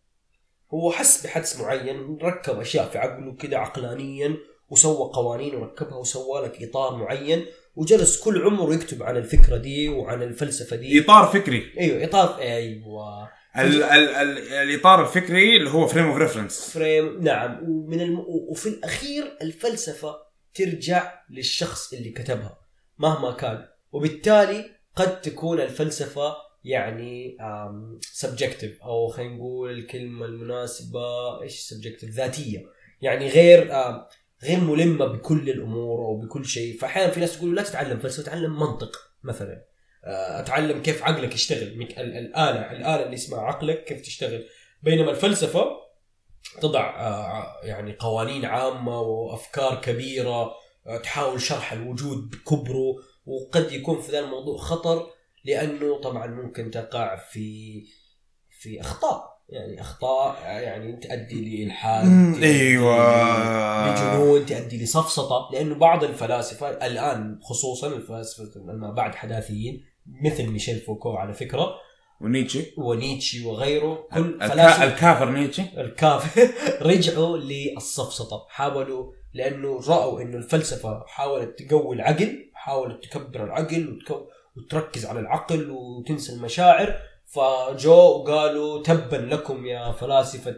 [SPEAKER 2] هو حس بحدس معين ركب أشياء في عقله كده عقلانيا وسوى قوانين وركبها وسوى لك إطار معين وجلس كل عمره يكتب عن الفكرة دي وعن الفلسفة دي.
[SPEAKER 1] إطار فكري.
[SPEAKER 2] أيوه إطار أيوه
[SPEAKER 1] ال ال ال الإطار الفكري اللي هو frame of reference
[SPEAKER 2] frame نعم. ومن الم... وفي الأخير الفلسفة ترجع للشخص اللي كتبها مهما كان. وبالتالي قد تكون الفلسفة يعني subjective أو خلينا نقول الكلمة المناسبة إيش subjective ذاتية. يعني غير غير ملمة بكل الأمور أو بكل شيء. فأحيانا في ناس تقول لا تتعلم فلسفة تعلم منطق مثلا. آه، أتعلم كيف عقلك يشتغل. الآلة الآلة اللي اسمها عقلك كيف تشتغل. بينما الفلسفة تضع آه، يعني قوانين عامة وأفكار كبيرة آه، تحاول شرح الوجود بكبره. وقد يكون في ذا الموضوع خطر لأنه طبعا ممكن تقع في في أخطاء. يعني أخطاء يعني تؤدي لإلحاد
[SPEAKER 1] أيوه.
[SPEAKER 2] لجنون تؤدي لسفسطه لأنه بعض الفلاسفة الآن خصوصا الفلاسفة ما بعد حداثيين مثل ميشيل فوكو على فكرة
[SPEAKER 1] ونيتشه
[SPEAKER 2] ونيتشي وغيره كل
[SPEAKER 1] الكا الكافر نيتشه
[SPEAKER 2] الكاف رجعوا للسفسطه حاولوا لأنه رأوا إنه الفلسفة حاولت تقوي العقل حاولت تكبر العقل وتكو وتركز على العقل وتنسى المشاعر فجو وقالوا تبا لكم يا فلاسفة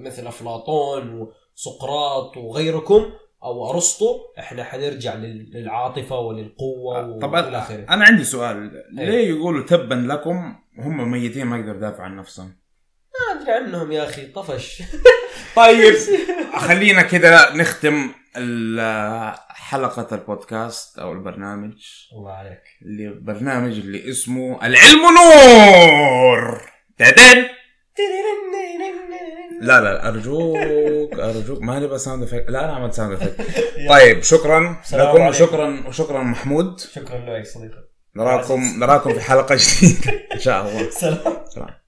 [SPEAKER 2] مثل أفلاطون وسقراط وغيركم أو أرسطو إحنا حنرجع لل- للعاطفة وللقوة
[SPEAKER 1] طب
[SPEAKER 2] وإلى آخره.
[SPEAKER 1] أنا عندي سؤال.
[SPEAKER 2] إيه.
[SPEAKER 1] ليه يقولوا تبا لكم وهم ميتين ما يقدروا يدافعوا عن نفسهم؟
[SPEAKER 2] ما أدري عنهم يا أخي طفش.
[SPEAKER 1] طيب خلينا كده نختم حلقة البودكاست أو البرنامج.
[SPEAKER 2] الله عليك.
[SPEAKER 1] اللي البرنامج اللي اسمه العلم نور. تعدل لا لا أرجوك أرجوك. ما نبغى sound effect لا أنا عملت sound effect طيب شكرا. لكم. وشكرا وشكرا محمود.
[SPEAKER 2] شكرا لك صديقي.
[SPEAKER 1] نراكم نراكم في حلقة جديدة. إن شاء الله.
[SPEAKER 2] سلام.
[SPEAKER 1] سلام.